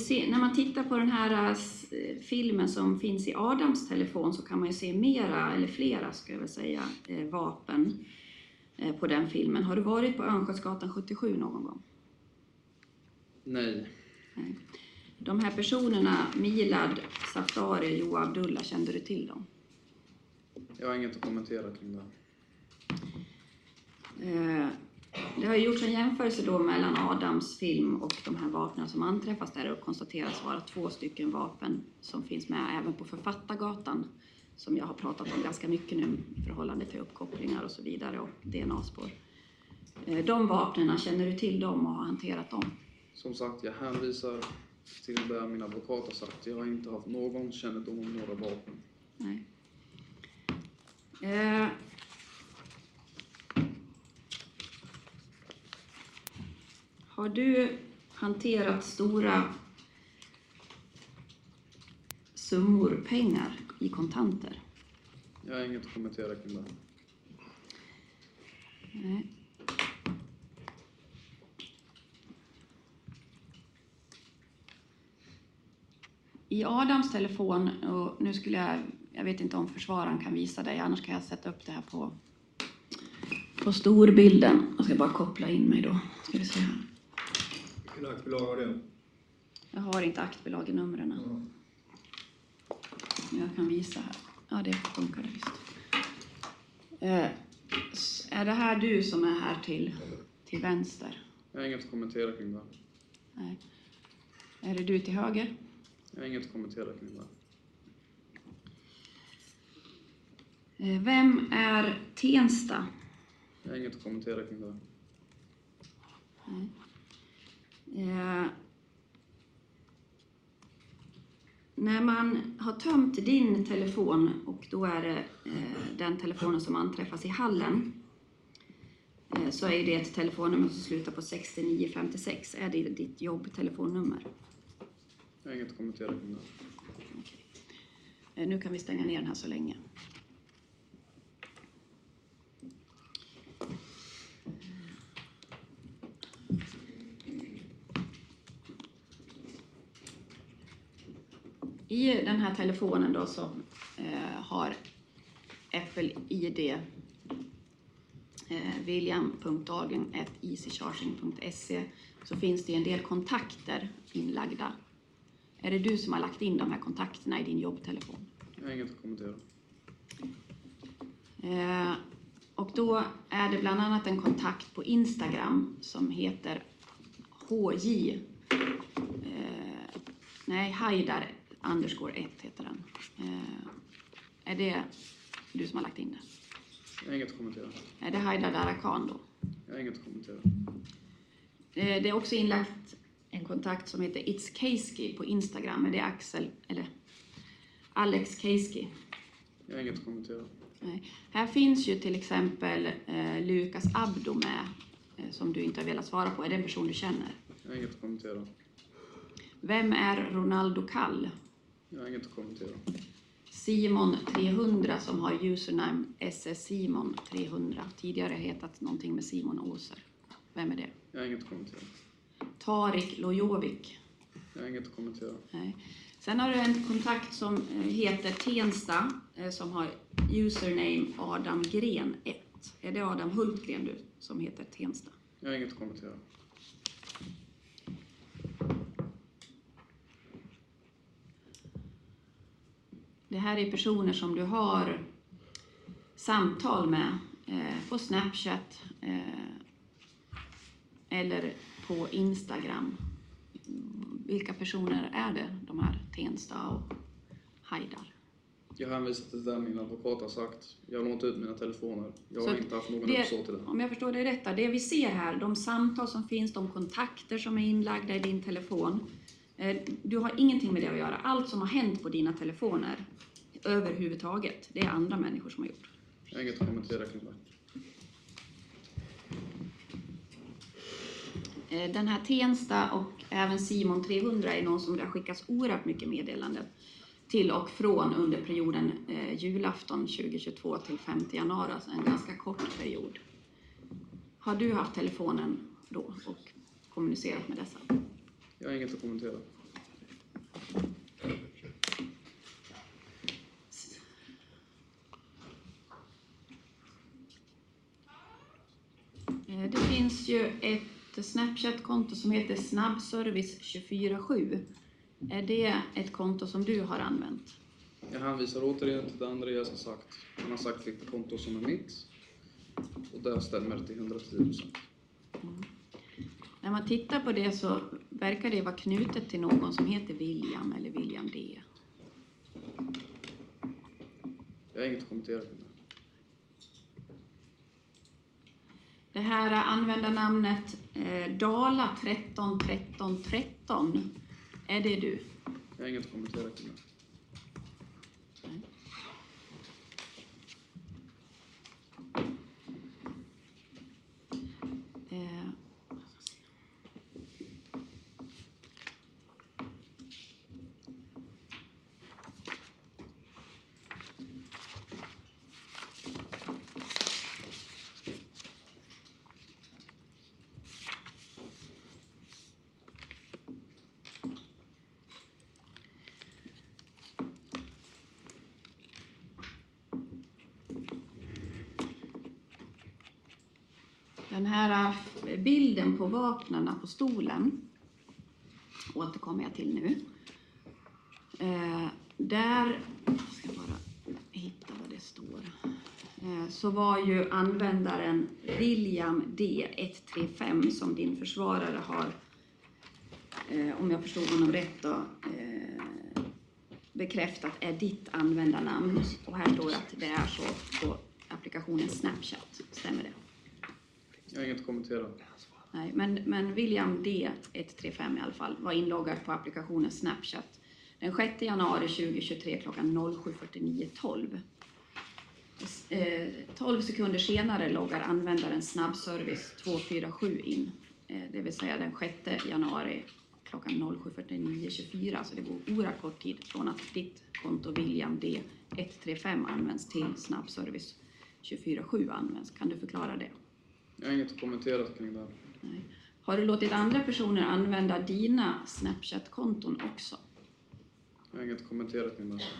C: Ser, när man tittar på den här äh, filmen som finns i Adams telefon så kan man ju se mera, eller flera ska jag väl säga, eh, vapen eh, på den filmen. Har du varit på Örnsköldsgatan 77 någon gång?
B: Nej.
C: Nej. De här personerna, Milad, Safari och Joa Abdullah, kände du till dem?
B: Jag har inget att kommentera kring det.
C: Eh, Det har gjorts en jämförelse då mellan Adams film och de här vapnen som anträffas där och konstateras vara två stycken vapen som finns med även på Författargatan som jag har pratat om ganska mycket nu i förhållande till uppkopplingar och så vidare och DNA-spår. Eh, De vapnen, känner du till dem och har hanterat dem?
B: Som sagt, jag hänvisar till det min advokat har sagt. Jag har inte haft någon kännedom om några vapen.
C: Nej. Eh. Har du hanterat stora summor pengar i kontanter?
B: Jag har inget att kommentera kring det.
C: Nej. I Adams telefon, och nu skulle jag, jag vet inte om försvararen kan visa dig, annars kan jag sätta upp det här på, på storbilden. Jag ska bara koppla in mig då. Ska vi se här.
D: Vilken aktbolag har det?
C: Jag har inte aktbolagenumren.
D: Ja.
C: Men jag kan visa här. Ja, det funkar visst. Eh, är det här du som är här till, till vänster?
B: Jag har inget att kommentera kring det.
C: Nej. Är det du till höger?
B: Jag har inget att kommentera kring det.
C: Eh, Vem är Tensta?
B: Jag har inget att kommentera kring det.
C: Eh, när man har tömt din telefon och då är det eh, den telefonen som anträffas i hallen eh, så är det ett telefonnummer som slutar på 6956. Är det ditt jobbtelefonnummer?
B: Jag har inget att kommentera kring det.
C: Eh, nu kan vi stänga ner den här så länge. I den här telefonen då som eh, har Apple ID eh, william.dagen.easycharging.se så finns det en del kontakter inlagda. Är det du som har lagt in de här kontakterna i din jobbtelefon?
B: Jag har inget att kommentera.
C: Eh, och då är det bland annat en kontakt på Instagram som heter HJ. Eh, nej, Haidar underscore 1 heter den. Eh, är det du som har lagt in det?
B: Jag har inget att kommentera.
C: Är det Haidar Darakan då?
B: Jag har inget att kommentera.
C: Det är också inlagt en kontakt som heter It's Keiski på Instagram. Men det är Axel, eller Alex Keiski.
B: Jag har inget att kommentera.
C: Nej. Här finns ju till exempel eh, Lukas Abdo med, eh, som du inte har velat svara på. Är det en person du känner?
B: Jag har inget att kommentera.
C: Vem är Ronaldo Kall?
B: Jag har inget att kommentera.
C: Simon 300 som har username SS Simon 300. Tidigare hetat någonting med Simon Åser. Vem är det?
B: Jag har inget att kommentera.
C: Tarik Lojovic.
B: Jag har inget att kommentera.
C: Nej. Sen har du en kontakt som eh, heter Tensta eh, som har username Adam Gren 1. Är det Adam Hultgren du som heter Tensta?
B: Jag har inget att kommentera.
C: Det här är personer som du har samtal med eh, på Snapchat eller på Instagram. Vilka personer är det, de här Tensta och Haidar?
B: Jag hänvisar till det min advokat har sagt. Jag har lånat ut mina telefoner. Jag har
C: Så
B: inte haft någon
C: det-
B: uppsåt till det.
C: Om jag förstår det rätt, det vi ser här, de samtal som finns, de kontakter som är inlagda i din telefon. eh, Du har ingenting med det att göra. Allt som har hänt på dina telefoner överhuvudtaget, det är andra människor som har gjort.
B: Jag har inget att kommentera kring det.
C: Den här Tensta och även Simon 300 är någon som det har skickats oerhört mycket meddelanden till och från under perioden eh, julafton 2022 till 5 januari, alltså en ganska kort period. Har du haft telefonen då och kommunicerat med dessa?
B: Jag har inget att kommentera.
C: Eh, Det finns ju ett Snapchat-konto som heter snabbservice247. Är det ett konto som du har använt?
B: Jag hänvisar återigen till det Andreas har sagt. Han har sagt vilket konto som är mitt. Och det stämmer till 110 procent.
C: När man tittar på det så verkar det vara knutet till någon som heter William eller William D.
B: Jag har inget att kommentera det.
C: Här användarnamnet eh, Dala 13 13 13, är det du?
B: Jag har inget att kommentera kring det.
C: Eh, Den här eh, bilden på vapnarna på stolen återkommer jag till nu. Eh, där, jag ska bara hitta vad det står. Eh, så var ju användaren William D135 som din försvarare har, eh, om jag förstod honom rätt då, eh, bekräftat är ditt användarnamn. Och här står att det är så på applikationen Snapchat. Stämmer det?
B: Jag har inget att kommentera.
C: Nej, men, men William D135 i alla fall var inloggad på applikationen Snapchat den 6 januari 2023 klockan 07.49.12. Eh, 12 sekunder senare loggar användaren snabbservice 247 in, eh, det vill säga den 6 januari klockan 07.49.24, så det går oerhört kort tid från att ditt konto William D 135 används till snabbservice 247 används. Kan du förklara det?
B: Jag har inget att kommentera kring det.
C: Nej. Har du låtit andra personer använda dina Snapchat-konton också?
B: Jag har inget att kommentera kring det här.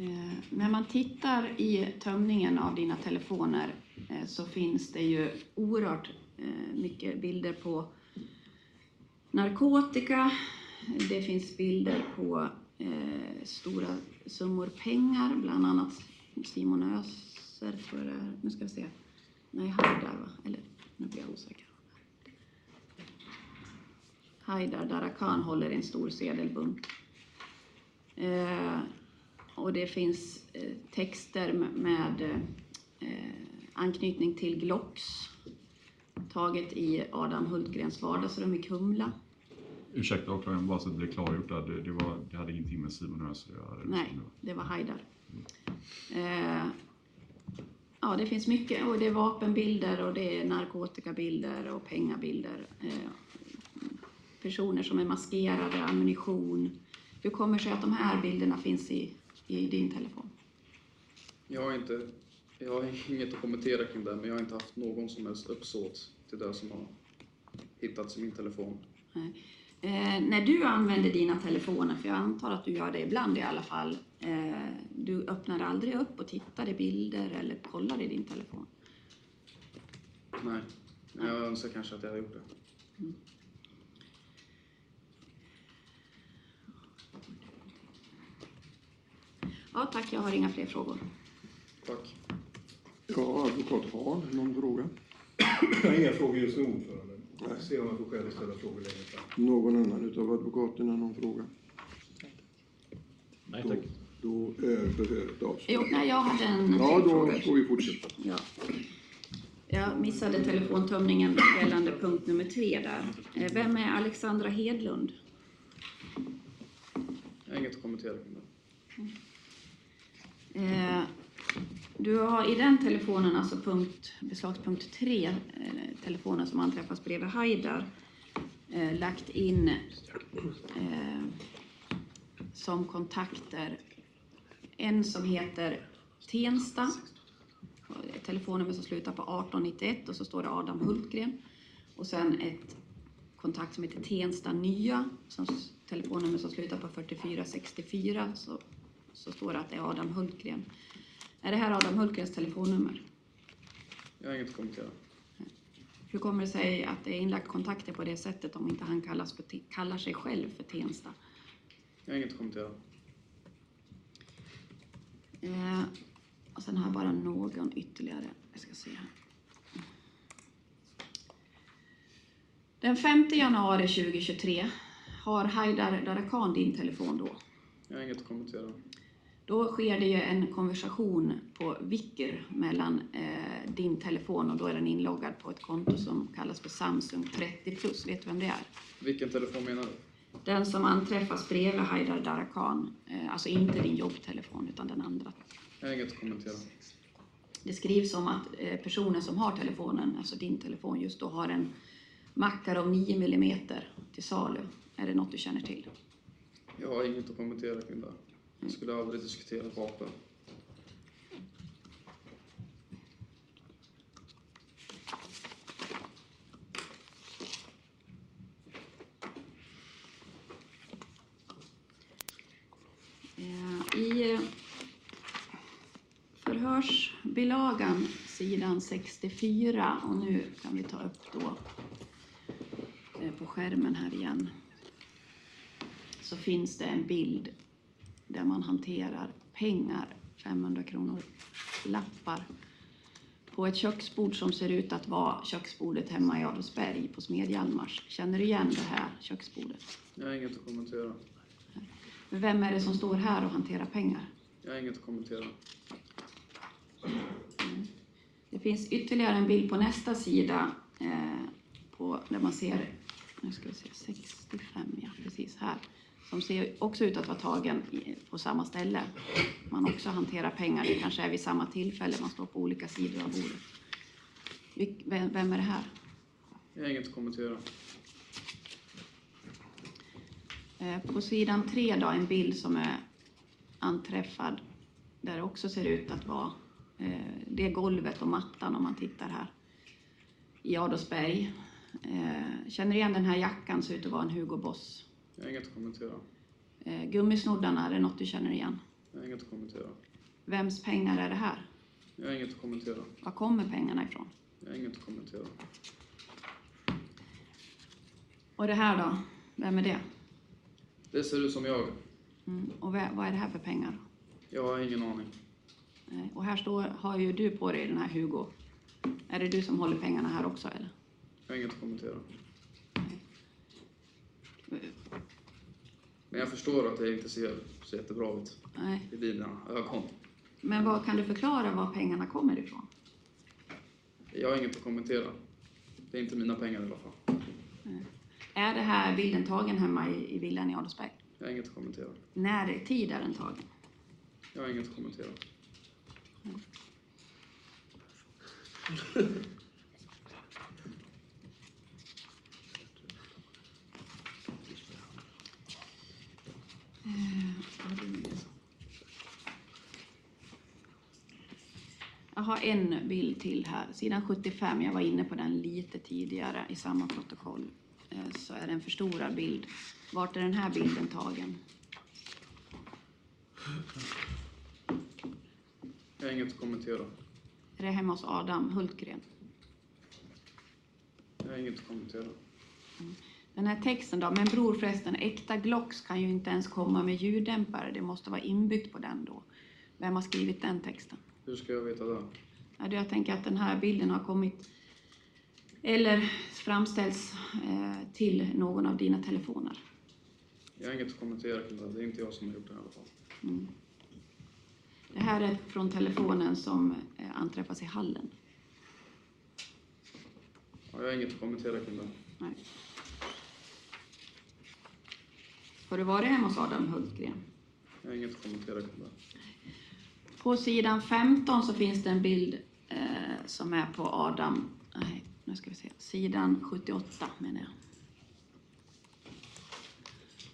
C: Eh, när man tittar i tömningen av dina telefoner eh, så finns det ju oerhört eh, mycket bilder på narkotika. Det finns bilder på eh, stora summor pengar, bland annat Simon Öser, tror jag det är. Nu ska vi se. Nej, Haidar va? Eller nu blir jag osäker. Haidar Darakan håller i en stor sedelbunt. Och det finns eh, texter med, eh, anknytning till Glocks taget i Adam Hultgrens vardagsrum i Kumla.
E: Ursäkta åklagaren, bara så att det blir klargjort där. Det, det, var, det hade ingenting med Simon Öser att göra.
C: Nej, det var Haidar. Eh, ja, det finns mycket. Och det är vapenbilder och det är narkotikabilder och pengabilder. Eh, personer som är maskerade, ammunition. Hur kommer det sig att de här bilderna finns i, i din telefon?
B: Jag har, inte, jag har inget att kommentera kring det, men jag har inte haft någon som helst uppsåt till det som har hittats i min telefon.
C: Eh, när du använder dina telefoner, för jag antar att du gör det ibland i alla fall, eh, du öppnar aldrig upp och tittar i bilder eller kollar i din telefon?
B: Nej, jag önskar kanske att jag hade gjort det.
C: Ja, tack. Jag har inga fler frågor.
B: Tack.
F: Ja, advokat Hahn, någon fråga?
D: Jag har inga frågor just nu, ordförande.
F: Nej.
D: Se om jag får skäl att ställa frågor längre fram.
F: Någon annan utav advokaterna någon fråga?
G: Nej tack.
F: Då är förhöret
C: Jo,
F: avslutat.
C: nej, jag hade en
F: Ja, då
C: fråga.
F: får vi fortsätta.
C: Ja. Jag missade telefontömningen gällande punkt nummer tre där. Eh, Vem är Alexandra Hedlund?
B: Jag har inget att kommentera kring det.
C: Eh, Du har i den telefonen, alltså punkt, beslagspunkt 3, eh, telefonen som anträffas bredvid Haidar, eh, lagt in eh, som kontakter. En som heter Tensta, telefonnummer som slutar på 1891 och så står det Adam Hultgren. Och sen ett kontakt som heter Tensta Nya, som telefonnummer som slutar på 4464 så, så står det att det är Adam Hultgren. Är det här Adam Hultgrens telefonnummer?
B: Jag har inget att kommentera.
C: Hur kommer det sig att det är inlagt kontakter på det sättet om inte han kallas för, kallar sig själv för Tensta?
B: Jag har inget att kommentera.
C: Eh, och sen har jag bara någon ytterligare. Jag ska se här. Den 5 januari 2023 har Haidar Darakan din telefon då.
B: Jag har inget att kommentera.
C: Då sker det ju en konversation på Vicker mellan eh, din telefon och då är den inloggad på ett konto som kallas för Samsung 30 plus. Vet du vem det är?
B: Vilken telefon menar du?
C: Den som anträffas bredvid Haidar Darakan. Eh, alltså inte din jobbtelefon utan den andra.
B: Jag har inget att kommentera.
C: Det skrivs om att eh, personen som har telefonen, alltså din telefon just då, har en Makarov 9 mm till salu. Är det något du känner till?
B: Jag har inget att kommentera kring det. Jag skulle aldrig diskutera vapen.
C: Eh, I eh, förhörsbilagan, sidan 64, och nu kan vi ta upp då eh, på skärmen här igen, så finns det en bild där man hanterar pengar, 500 kronor lappar på ett köksbord som ser ut att vara köksbordet hemma i Adolfsberg på Smedjalmars. Känner du igen det här köksbordet?
B: Jag har inget att kommentera.
C: Men vem är det som står här och hanterar pengar?
B: Jag har inget att kommentera.
C: Mm. Det finns ytterligare en bild på nästa sida eh, på, där man ser, nu ska vi se, 65, ja precis här. Som ser också ut att vara tagen på samma ställe. Man också hanterar pengar, det kanske är vid samma tillfälle, man står på olika sidor av bordet. Vem, är det här?
B: Jag har inget att kommentera.
C: Eh, På sidan tre då, en bild som är anträffad där det också ser ut att vara eh, det golvet och mattan om man tittar här i Adolfsberg. Eh, Känner igen den här jackan, ser ut att vara en Hugo Boss.
B: Jag har inget att kommentera.
C: Eh, Gummisnoddarna, är det något du känner igen?
B: Jag har inget att kommentera.
C: Vems pengar är det här?
B: Jag har inget att kommentera.
C: Var kommer pengarna ifrån?
B: Jag har inget att kommentera.
C: Och det här då? Vem är det?
B: Det ser ut som jag.
C: Mm. Och vad vad är det här för pengar?
B: Jag har ingen aning.
C: Och här står, har ju du på dig den här Hugo. Är det du som håller pengarna här också eller?
B: Jag har inget att kommentera. Men jag förstår att det inte ser så jättebra ut
C: Nej.
B: i dina ögon.
C: Men vad kan du förklara var pengarna kommer ifrån?
B: Jag har inget att kommentera. Det är inte mina pengar i alla fall.
C: Är det här bilden tagen hemma i, i villan i Adolfsberg?
B: Jag har inget att kommentera.
C: När i tid är den tagen?
B: Jag har inget att kommentera.
C: Jag har en bild till här, sidan 75. Jag var inne på den lite tidigare i samma protokoll. Eh, Så är det en förstorad bild. Vart är den här bilden tagen?
B: Jag har inget att kommentera.
C: Är det hemma hos Adam Hultgren?
B: Jag har inget att kommentera.
C: Den här texten då, men bror förresten, äkta Glocks kan ju inte ens komma med ljuddämpare. Det måste vara inbyggt på den då. Vem har skrivit den texten?
B: Hur ska jag veta det?
C: Ja, jag tänker att den här bilden har kommit eller framställts eh, till någon av dina telefoner.
B: Jag har inget att kommentera kring det. Det är inte jag som har gjort det i alla fall.
C: Det här är från telefonen som eh, anträffas i hallen.
B: Ja, jag har inget att kommentera kring det.
C: Nej. Har du varit hemma hos Adam Hultgren?
B: Jag har inget att kommentera kring det.
C: På sidan 15 så finns det en bild eh, som är på Adam, nej, nu ska vi se, sidan 78 menar jag.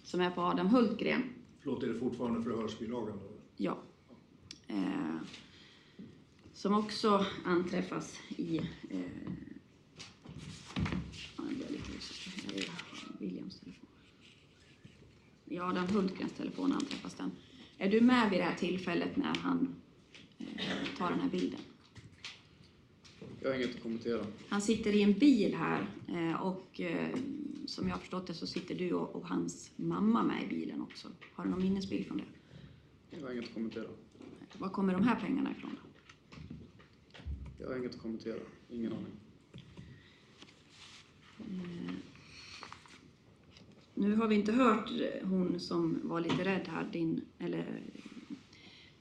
C: Som är på Adam Hultgren.
D: Förlåt, är det fortfarande förhörsbilagan då?
C: Ja. Eh, som också anträffas i... Eh, Williams I Adam Hultgrens telefon anträffas den. Är du med vid det här tillfället när han eh, tar den här bilden?
B: Jag har inget att kommentera.
C: Han sitter i en bil här eh, och eh, som jag har förstått det så sitter du och, och hans mamma med i bilen också. Har du någon minnesbild från det?
B: Jag har inget att kommentera.
C: Var kommer de här pengarna ifrån? Då?
B: Jag har inget att kommentera. Ingen aning.
C: Nu har vi inte hört hon som var lite rädd här, din, eller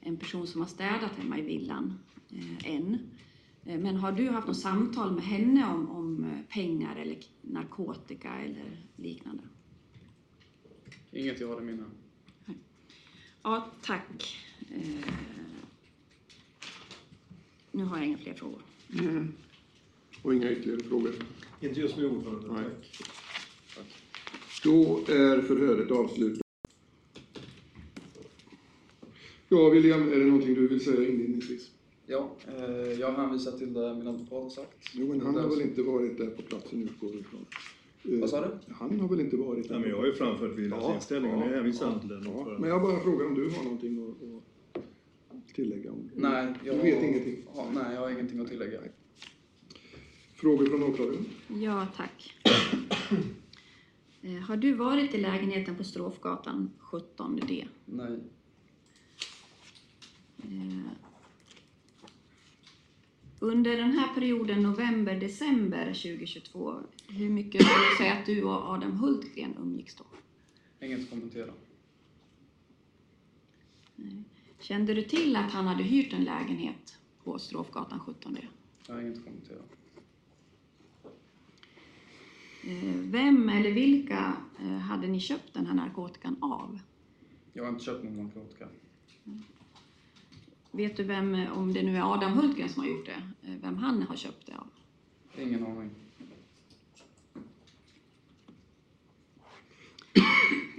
C: en person som har städat hemma i villan eh, än. Eh, Men har du haft något samtal med henne om, om eh, pengar eller narkotika eller liknande?
B: Inget jag har i minne.
C: Ja, tack. Eh, nu har jag inga fler frågor.
A: Och inga ytterligare frågor.
D: Inte just nu ordförande,
A: Nej.
D: tack.
A: Då är förhöret avslutat. Ja, William, är det någonting du vill säga inledningsvis?
B: Ja, eh, jag hänvisar till det min advokat har sagt.
A: Jo, men han har väl inte varit där på platsen utgår vi ifrån. Eh,
B: Vad sa du?
A: Han har väl inte varit där?
D: Ja, men jag har ju framfört Williams
A: Ja,
D: inställning och
A: ja,
D: det hänvisar
A: ja,
D: till den
A: Ja, men jag bara frågar om du har någonting att, att tillägga? Om.
B: Nej, jag
A: Du vet ingenting?
B: Ja, nej, jag har ingenting att tillägga.
A: Frågor från åklagaren?
C: Ja, tack. Eh, har du varit i lägenheten på Strofgatan 17D?
B: Nej.
C: Eh, Under den här perioden november-december 2022, hur mycket skulle du säga att du och Adam Hultgren umgicks då?
B: Inget att kommentera.
C: Kände du till att han hade hyrt en lägenhet på Strofgatan 17D?
B: Jag har inget att kommentera.
C: Eh, Vem eller vilka eh, hade ni köpt den här narkotikan av?
B: Jag har inte köpt någon narkotika.
C: Vet du vem, eh, om det nu är Adam Hultgren som har gjort det, vem han har köpt det av?
B: Ingen aning.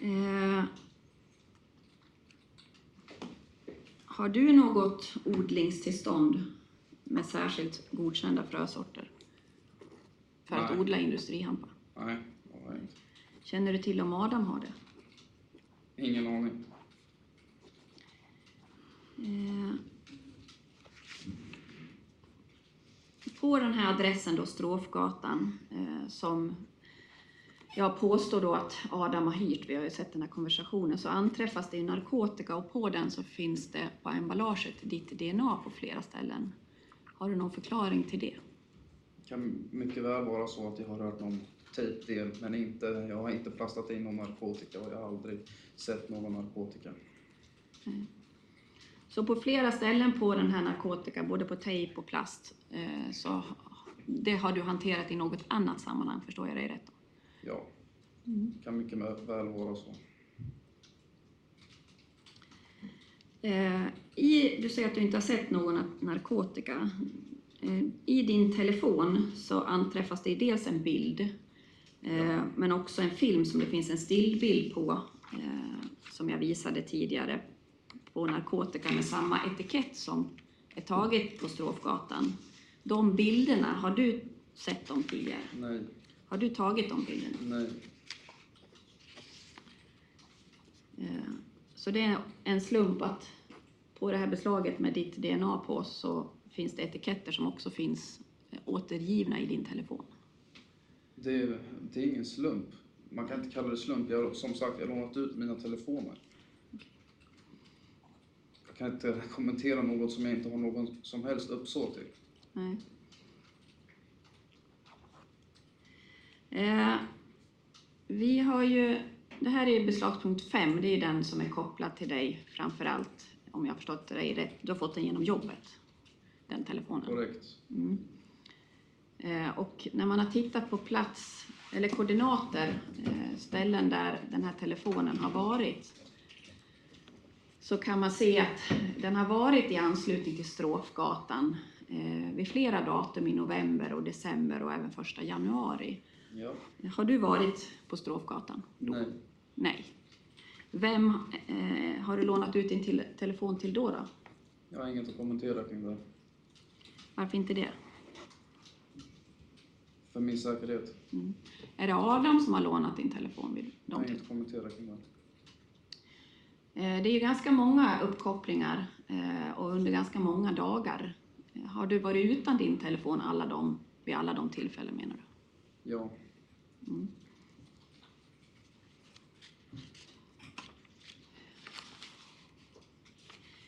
C: Eh, har du något odlingstillstånd med särskilt godkända frösorter för att
B: Nej.
C: odla industrihampa?
B: Nej, det har jag inte.
C: Känner du till om Adam har det?
B: Ingen aning.
C: Eh, på den här adressen då, Strofgatan, eh, som jag påstår då att Adam har hyrt, vi har ju sett den här konversationen, så anträffas det ju narkotika och på den så finns det på emballaget ditt DNA på flera ställen. Har du någon förklaring till det?
B: Det kan mycket väl vara så att jag har rört någon tejpdel, men inte, jag har inte plastat in någon narkotika och jag har aldrig sett någon narkotika.
C: Så på flera ställen på den här narkotika, både på tejp och plast, eh, så det har du hanterat i något annat sammanhang, förstår jag dig rätt?
B: Ja, det kan mycket väl vara så.
C: Eh, I, du säger att du inte har sett någon narkotika. Eh, I din telefon så anträffas det dels en bild, eh, men också en film som det finns en stillbild på, eh, som jag visade tidigare, på narkotika med samma etikett som är taget på Strofgatan. De bilderna, har du sett dem tidigare?
B: Nej,
C: Har du tagit de bilderna?
B: nej.
C: Eh, Så det är en slump att på det här beslaget med ditt DNA på så finns det etiketter som också finns eh, återgivna i din telefon.
B: Det är, det är ingen slump. Man kan inte kalla det slump. Jag, har- som sagt, jag har lånat ut mina telefoner. Jag kan inte kommentera något som jag inte har någon som helst uppsåt till.
C: Nej. Eh, vi har ju, det här är beslagspunkt 5, det är den som är kopplad till dig framför allt, om jag har förstått dig rätt. Du har fått den genom jobbet, den telefonen.
B: Korrekt.
C: Mm. Eh, Och när man har tittat på plats eller koordinater, eh, ställen där den här telefonen har varit, så kan man se att den har varit i anslutning till Strofgatan eh, vid flera datum i november och december och även första januari.
B: Ja.
C: Har du varit på Strofgatan?
B: Nej.
C: Nej. Vem eh, har du lånat ut din telefon till då, då?
B: Jag har inget att kommentera kring det.
C: Varför inte det?
B: För min säkerhet.
C: Är det Adam som har lånat din telefon vid de tillfällena?
B: att kommentera kring det.
C: Eh, Det är ju ganska många uppkopplingar eh, och under ganska många dagar. Eh, Har du varit utan din telefon alla de, vid alla de tillfällen menar du?
B: Ja.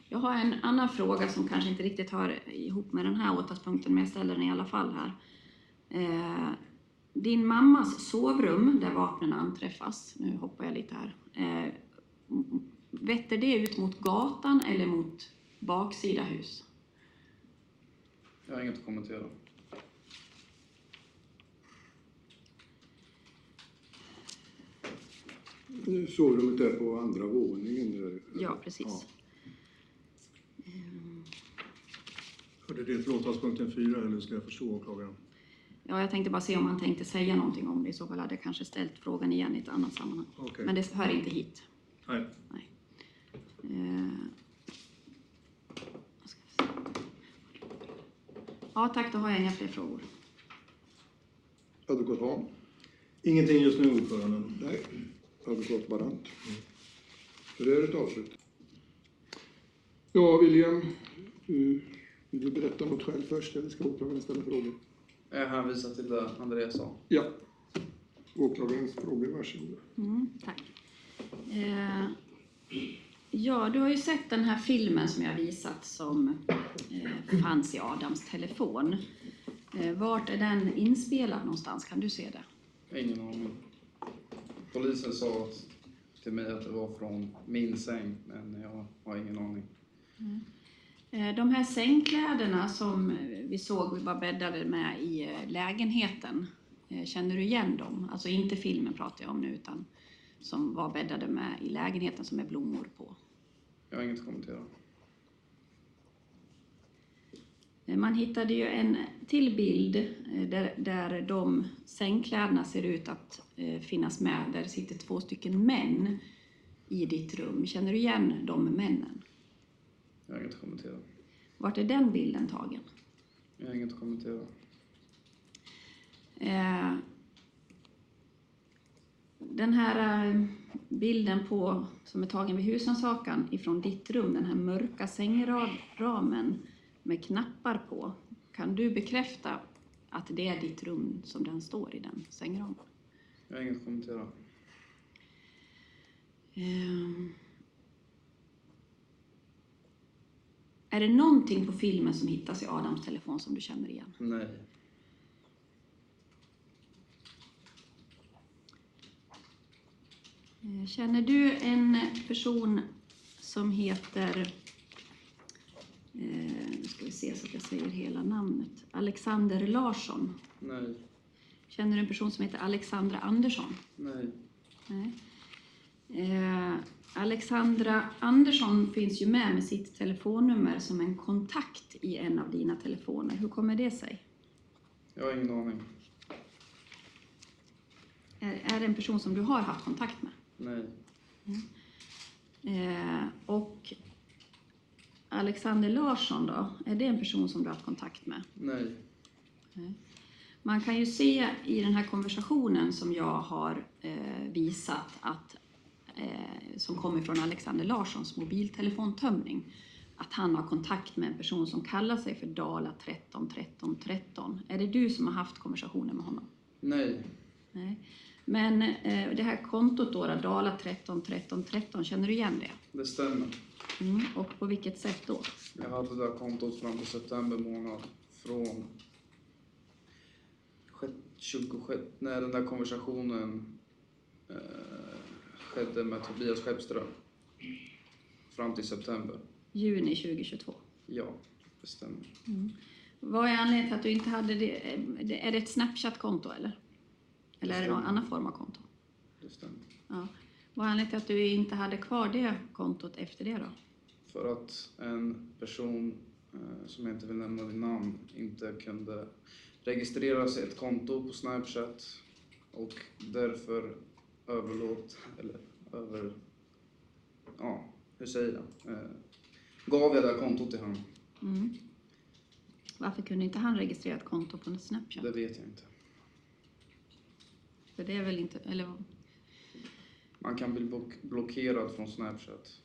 C: Jag har en annan fråga som kanske inte riktigt hör ihop med den här åtalspunkten, men jag ställer den i alla fall här. Eh, din mammas sovrum, där vapnen anträffas, nu hoppar jag lite här, eh, vetter det ut mot gatan eller mot baksida hus?
B: Jag har inget att kommentera.
A: Sovrummet är på andra våningen. Där.
C: Ja, precis.
D: Hörde det till åtalspunkten 4 eller ska jag förstå åklagaren?
C: Ja, jag tänkte bara se om han tänkte säga någonting om det. I så fall hade jag kanske ställt frågan igen i ett annat sammanhang.
D: Okej.
C: Men det hör inte hit.
D: Nej.
C: Nej. Eh. Ja, tack. Då har jag inga fler frågor.
A: Advokat Hahn?
D: Ingenting just nu, ordföranden.
A: Nej. Advokat Barant? Så det är ett avslut. Ja, William. Du, vill du berätta något själv först eller ska åklagaren ställa frågor?
B: Jag hänvisar till det Andreas sa.
A: Ja. Åklagarens frågor, varsågod.
C: Mm, tack. Eh, ja, du har ju sett den här filmen som jag visat som eh, fanns i Adams telefon. Eh, vart är den inspelad någonstans? Kan du se det?
B: Ingen aning. Polisen sa till mig att det var från min säng, men jag har ingen aning.
C: Eh, De här sängkläderna som eh, vi såg var bäddade med i eh, lägenheten, eh, känner du igen dem? Alltså inte filmen pratar jag om nu, utan som var bäddade med i lägenheten som är blommor på.
B: Jag har inget att kommentera.
C: Eh, Man hittade ju en till bild eh, där, där de sängkläderna ser ut att eh, finnas med, där sitter två stycken män i ditt rum. Känner du igen de männen?
B: Jag har inget att kommentera.
C: Vart är den bilden tagen?
B: Jag har inget att kommentera.
C: Eh, den här eh, bilden på, som är tagen vid husrannsakan ifrån ditt rum, den här mörka sängramen med knappar på. Kan du bekräfta att det är ditt rum som den står i den sängramen?
B: Jag har inget att kommentera.
C: Ehm. Är det någonting på filmen som hittas i Adams telefon som du känner igen?
B: Nej.
C: Eh, Känner du en person som heter, eh, nu ska vi se så att jag säger hela namnet, Alexander Larsson?
B: Nej.
C: Känner du en person som heter Alexandra Andersson?
B: Nej.
C: Nej. Eh, Alexandra Andersson finns ju med med sitt telefonnummer som en kontakt i en av dina telefoner. Hur kommer det sig?
B: Jag har ingen aning.
C: Är, är det en person som du har haft kontakt med?
B: Nej.
C: Eh, och Alexander Larsson då, är det en person som du har haft kontakt med?
B: Nej.
C: Man kan ju se i den här konversationen som jag har eh, visat att, eh, som kommer från Alexander Larssons mobiltelefontömning, att han har kontakt med en person som kallar sig för Dala 13 13 13. Är det du som har haft konversationen med honom?
B: Nej.
C: Nej. Men eh, det här kontot då, Dala 13 13 13, känner du igen det?
B: Det stämmer.
C: Mm. Och på vilket sätt då?
B: Jag hade det där kontot fram till september månad från sjätte- 26, när den där konversationen eh, skedde med Tobias Skeppström. Fram till september.
C: Juni 2022.
B: Ja, det stämmer.
C: Vad är anledningen till att du inte hade det? Är det ett Snapchat-konto eller? Eller är det någon annan form av konto?
B: Det stämmer.
C: Ja. Vad är anledningen till att du inte hade kvar det kontot efter det då?
B: För att en person, eh, som jag inte vill nämna vid namn, inte kunde registrera sig ett konto på Snapchat och därför överlåt, eller över, ja, hur säger jag? Eh, gav jag det här kontot till honom.
C: Mm. Varför kunde inte han registrera ett konto på Snapchat?
B: Det vet jag inte.
C: För det är väl inte, eller
B: Man kan bli block- blockerad från Snapchat.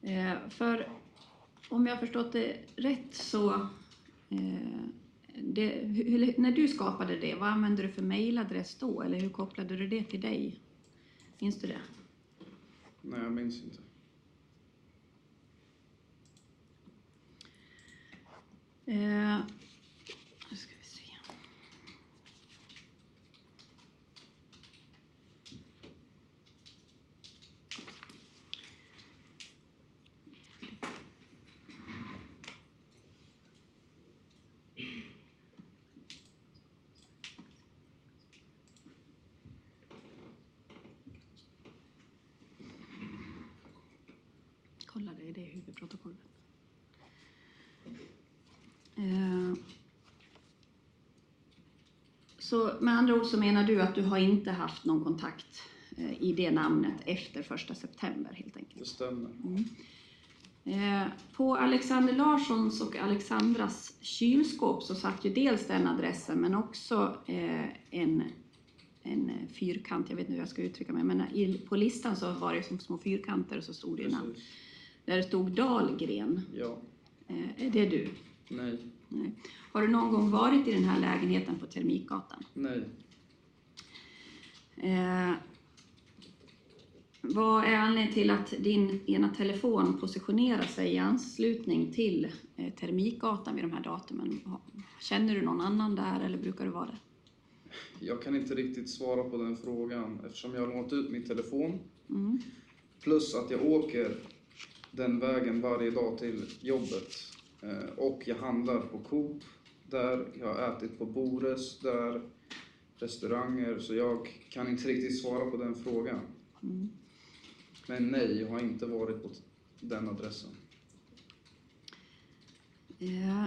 C: Eh, för om jag har förstått det rätt så, det, hur, när du skapade det, vad använde du för mailadress då? Eller hur kopplade du det till dig? Minns du det?
B: Nej, jag minns inte.
C: Eh, nu ska vi se. Kolla, det är det huvudprotokollet. Eh, Så med andra ord så menar du att du har inte haft någon kontakt eh, i det namnet efter första september helt enkelt?
B: Det stämmer.
C: Eh, På Alexander Larssons och Alexandras kylskåp så satt ju dels den adressen men också eh, en, en fyrkant, jag vet inte hur jag ska uttrycka mig, men på listan så var det som små fyrkanter och så stod det namn. Där det stod Dahlgren.
B: Ja.
C: Är det du?
B: Nej.
C: Nej. Har du någon gång varit i den här lägenheten på Termikgatan?
B: Nej.
C: Eh, vad är anledningen till att din ena telefon positionerar sig i anslutning till eh, Termikgatan vid de här datumen? Känner du någon annan där eller brukar du vara det?
B: Jag kan inte riktigt svara på den frågan eftersom jag har lånat ut min telefon.
C: Mm.
B: Plus att jag åker den vägen varje dag till jobbet. Eh, Och jag handlar på Coop där. Jag har ätit på Bores där. Restauranger. Så jag kan inte riktigt svara på den frågan.
C: Mm.
B: Men nej, jag har inte varit på den adressen.
C: Eh,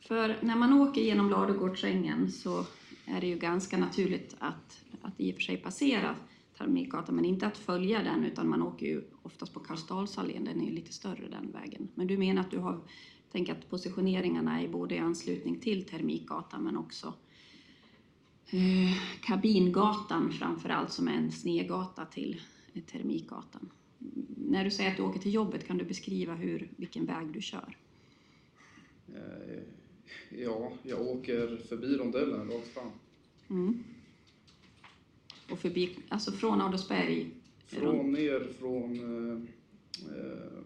C: För när man åker genom Ladugårdsängen så är det ju ganska naturligt att, att i och för sig passera Termikgatan, men inte att följa den, utan man åker ju oftast på Karlsdalsallén, den är ju lite större den vägen. Men du menar att du har tänkt att positioneringarna är både i anslutning till Termikgatan men också eh, Kabingatan framför allt, som är en snegata till Termikgatan. När du säger att du åker till jobbet, kan du beskriva hur, vilken väg du kör?
B: Eh, Ja, jag åker förbi rondellen rakt fram.
C: Mm. Och förbi, alltså från Adolfsberg,
B: Från ner från eh, eh,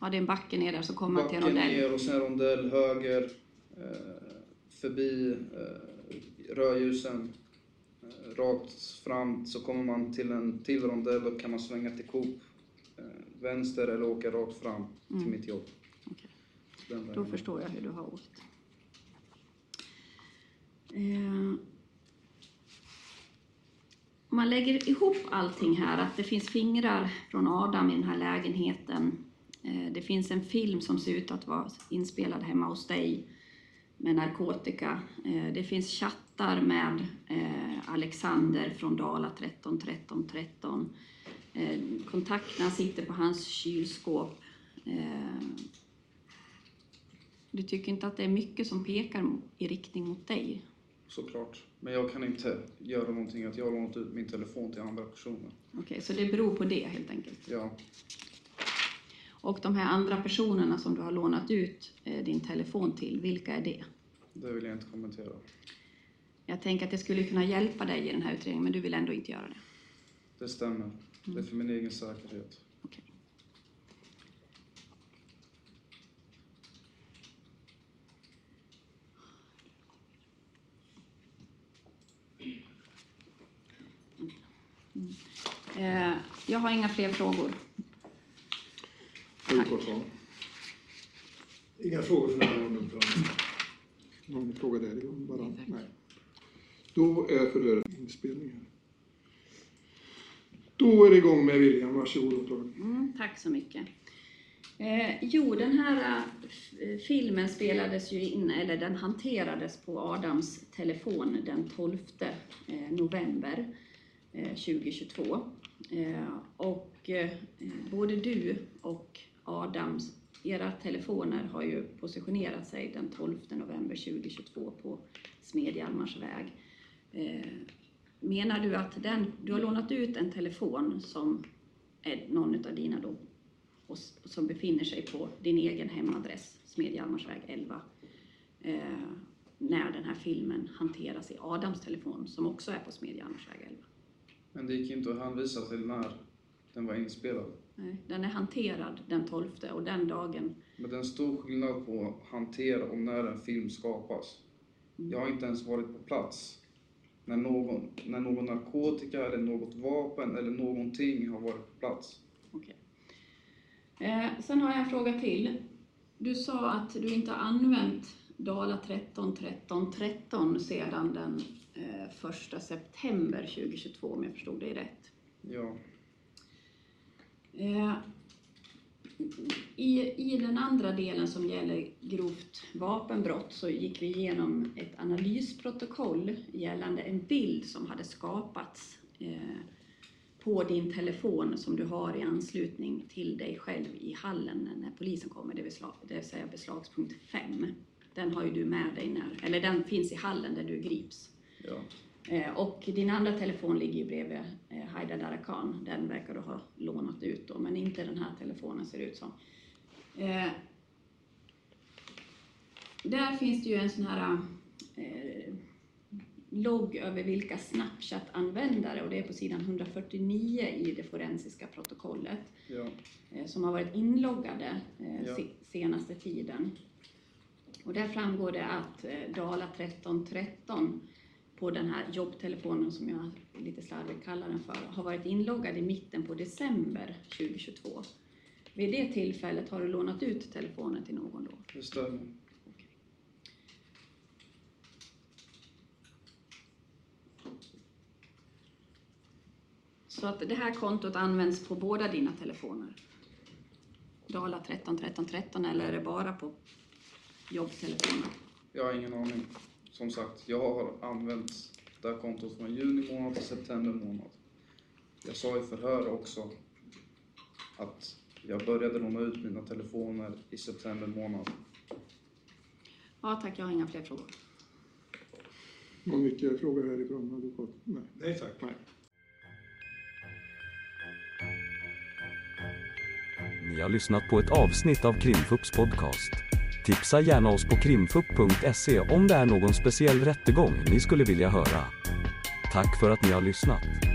C: ja det är en backe ner där så kommer man till en rondell.
B: ner och sen rondell höger. Eh, förbi eh, rödljusen. Eh, rakt fram så kommer man till en till rondell och kan man svänga till Coop. Eh, vänster eller åka rakt fram
C: Mm.
B: till mitt jobb. Den
C: Då förstår jag hur du har åkt. Eh, om man lägger ihop allting här, att det finns fingrar från Adam i den här lägenheten. Eh, det finns en film som ser ut att vara inspelad hemma hos dig med narkotika. Eh, det finns chattar med eh, Alexander från Dala 13 13 13. Kontakterna sitter på hans kylskåp. Du tycker inte att det är mycket som pekar i riktning mot dig?
B: Såklart. Men jag kan inte göra någonting att jag har lånat ut min telefon till andra personer.
C: Okej, så det beror på det helt enkelt.
B: Ja,
C: Och de här andra personerna som du har lånat ut eh, din telefon till, vilka är det?
B: det vill jag inte kommentera.
C: Jag tänker att det skulle kunna hjälpa dig i den här utredningen, men du vill ändå inte göra det.
B: Det stämmer. Det är för min egen säkerhet.
C: Okej. Mm. Eh, Jag har inga fler frågor.
A: Svar? Inga frågor för närvarande. Någon fråga därifrån bara?
C: Nej, tack.
A: Nej. Då är förhöret inspelning här. Då är det igång med William. Varsågod.
C: Mm, tack så mycket. Eh, jo, den här eh, filmen spelades ju in, eller den hanterades på Adams telefon den 12 eh, november eh, Eh, 2022. Eh, och eh, både du och Adams, era telefoner har ju positionerat sig den 12 november 2022 på Smedjalmars väg. Menar du att den, du har lånat ut en telefon som är någon av dina då och som befinner sig på din egen hemadress, Smedjalmarsväg 11, eh, när den här filmen hanteras i Adams telefon som också är på Smedjalmarsväg 11.
B: Men det gick inte att hänvisa till när den var inspelad.
C: Nej, den är hanterad den 12 och den dagen,
B: Men det är en stor skillnad på att hantera och när en film skapas. Jag har inte ens varit på plats när någon, när någon narkotika eller något vapen eller någonting har varit på plats.
C: okej. Eh, sen har jag en fråga till. Du sa att du inte har använt Dala 13 13 13 sedan den eh, 1 september 2022 om jag förstod dig rätt.
B: Ja,
C: Eh, I, I den andra delen som gäller grovt vapenbrott så gick vi igenom ett analysprotokoll gällande en bild som hade skapats eh, på din telefon som du har i anslutning till dig själv i hallen när polisen kommer, det vill, slag, det vill säga beslagspunkt 5. Den har ju du med dig när, eller den finns i hallen där du grips.
B: ja.
C: Eh, Och din andra telefon ligger ju bredvid eh, Haida Darakan. Den verkar du ha lånat ut då, men inte den här telefonen ser det ut som. Eh, där finns det ju en sån här eh, logg över vilka Snapchat-användare, och det är på sidan 149 i det forensiska protokollet,
B: ja.
C: eh, som har varit inloggade
B: Ja.
C: se, senaste tiden. Och där framgår det att eh, Dala 1313 på den här jobbtelefonen som jag lite slarvigt kallar den för har varit inloggad i mitten på december 2022. Vid det tillfället har du lånat ut telefonen till någon då?
B: Det stämmer.
C: Så att det här kontot används på båda dina telefoner? Dala 13 13 13 eller är det bara på jobbtelefonen?
B: Jag har ingen aning. Som sagt, jag har använt det här kontot från juni månad till september månad. Jag sa i förhör också att jag började låna ut mina telefoner i september månad.
C: Ja tack, jag har inga fler frågor.
A: Har mycket frågor härifrån advokat? Nej.
D: Nej tack.
A: Nej.
H: Ni har lyssnat på ett avsnitt av Krimfupps podcast. Tipsa gärna oss på krimfupp.se om det är någon speciell rättegång ni skulle vilja höra. Tack för att ni har lyssnat.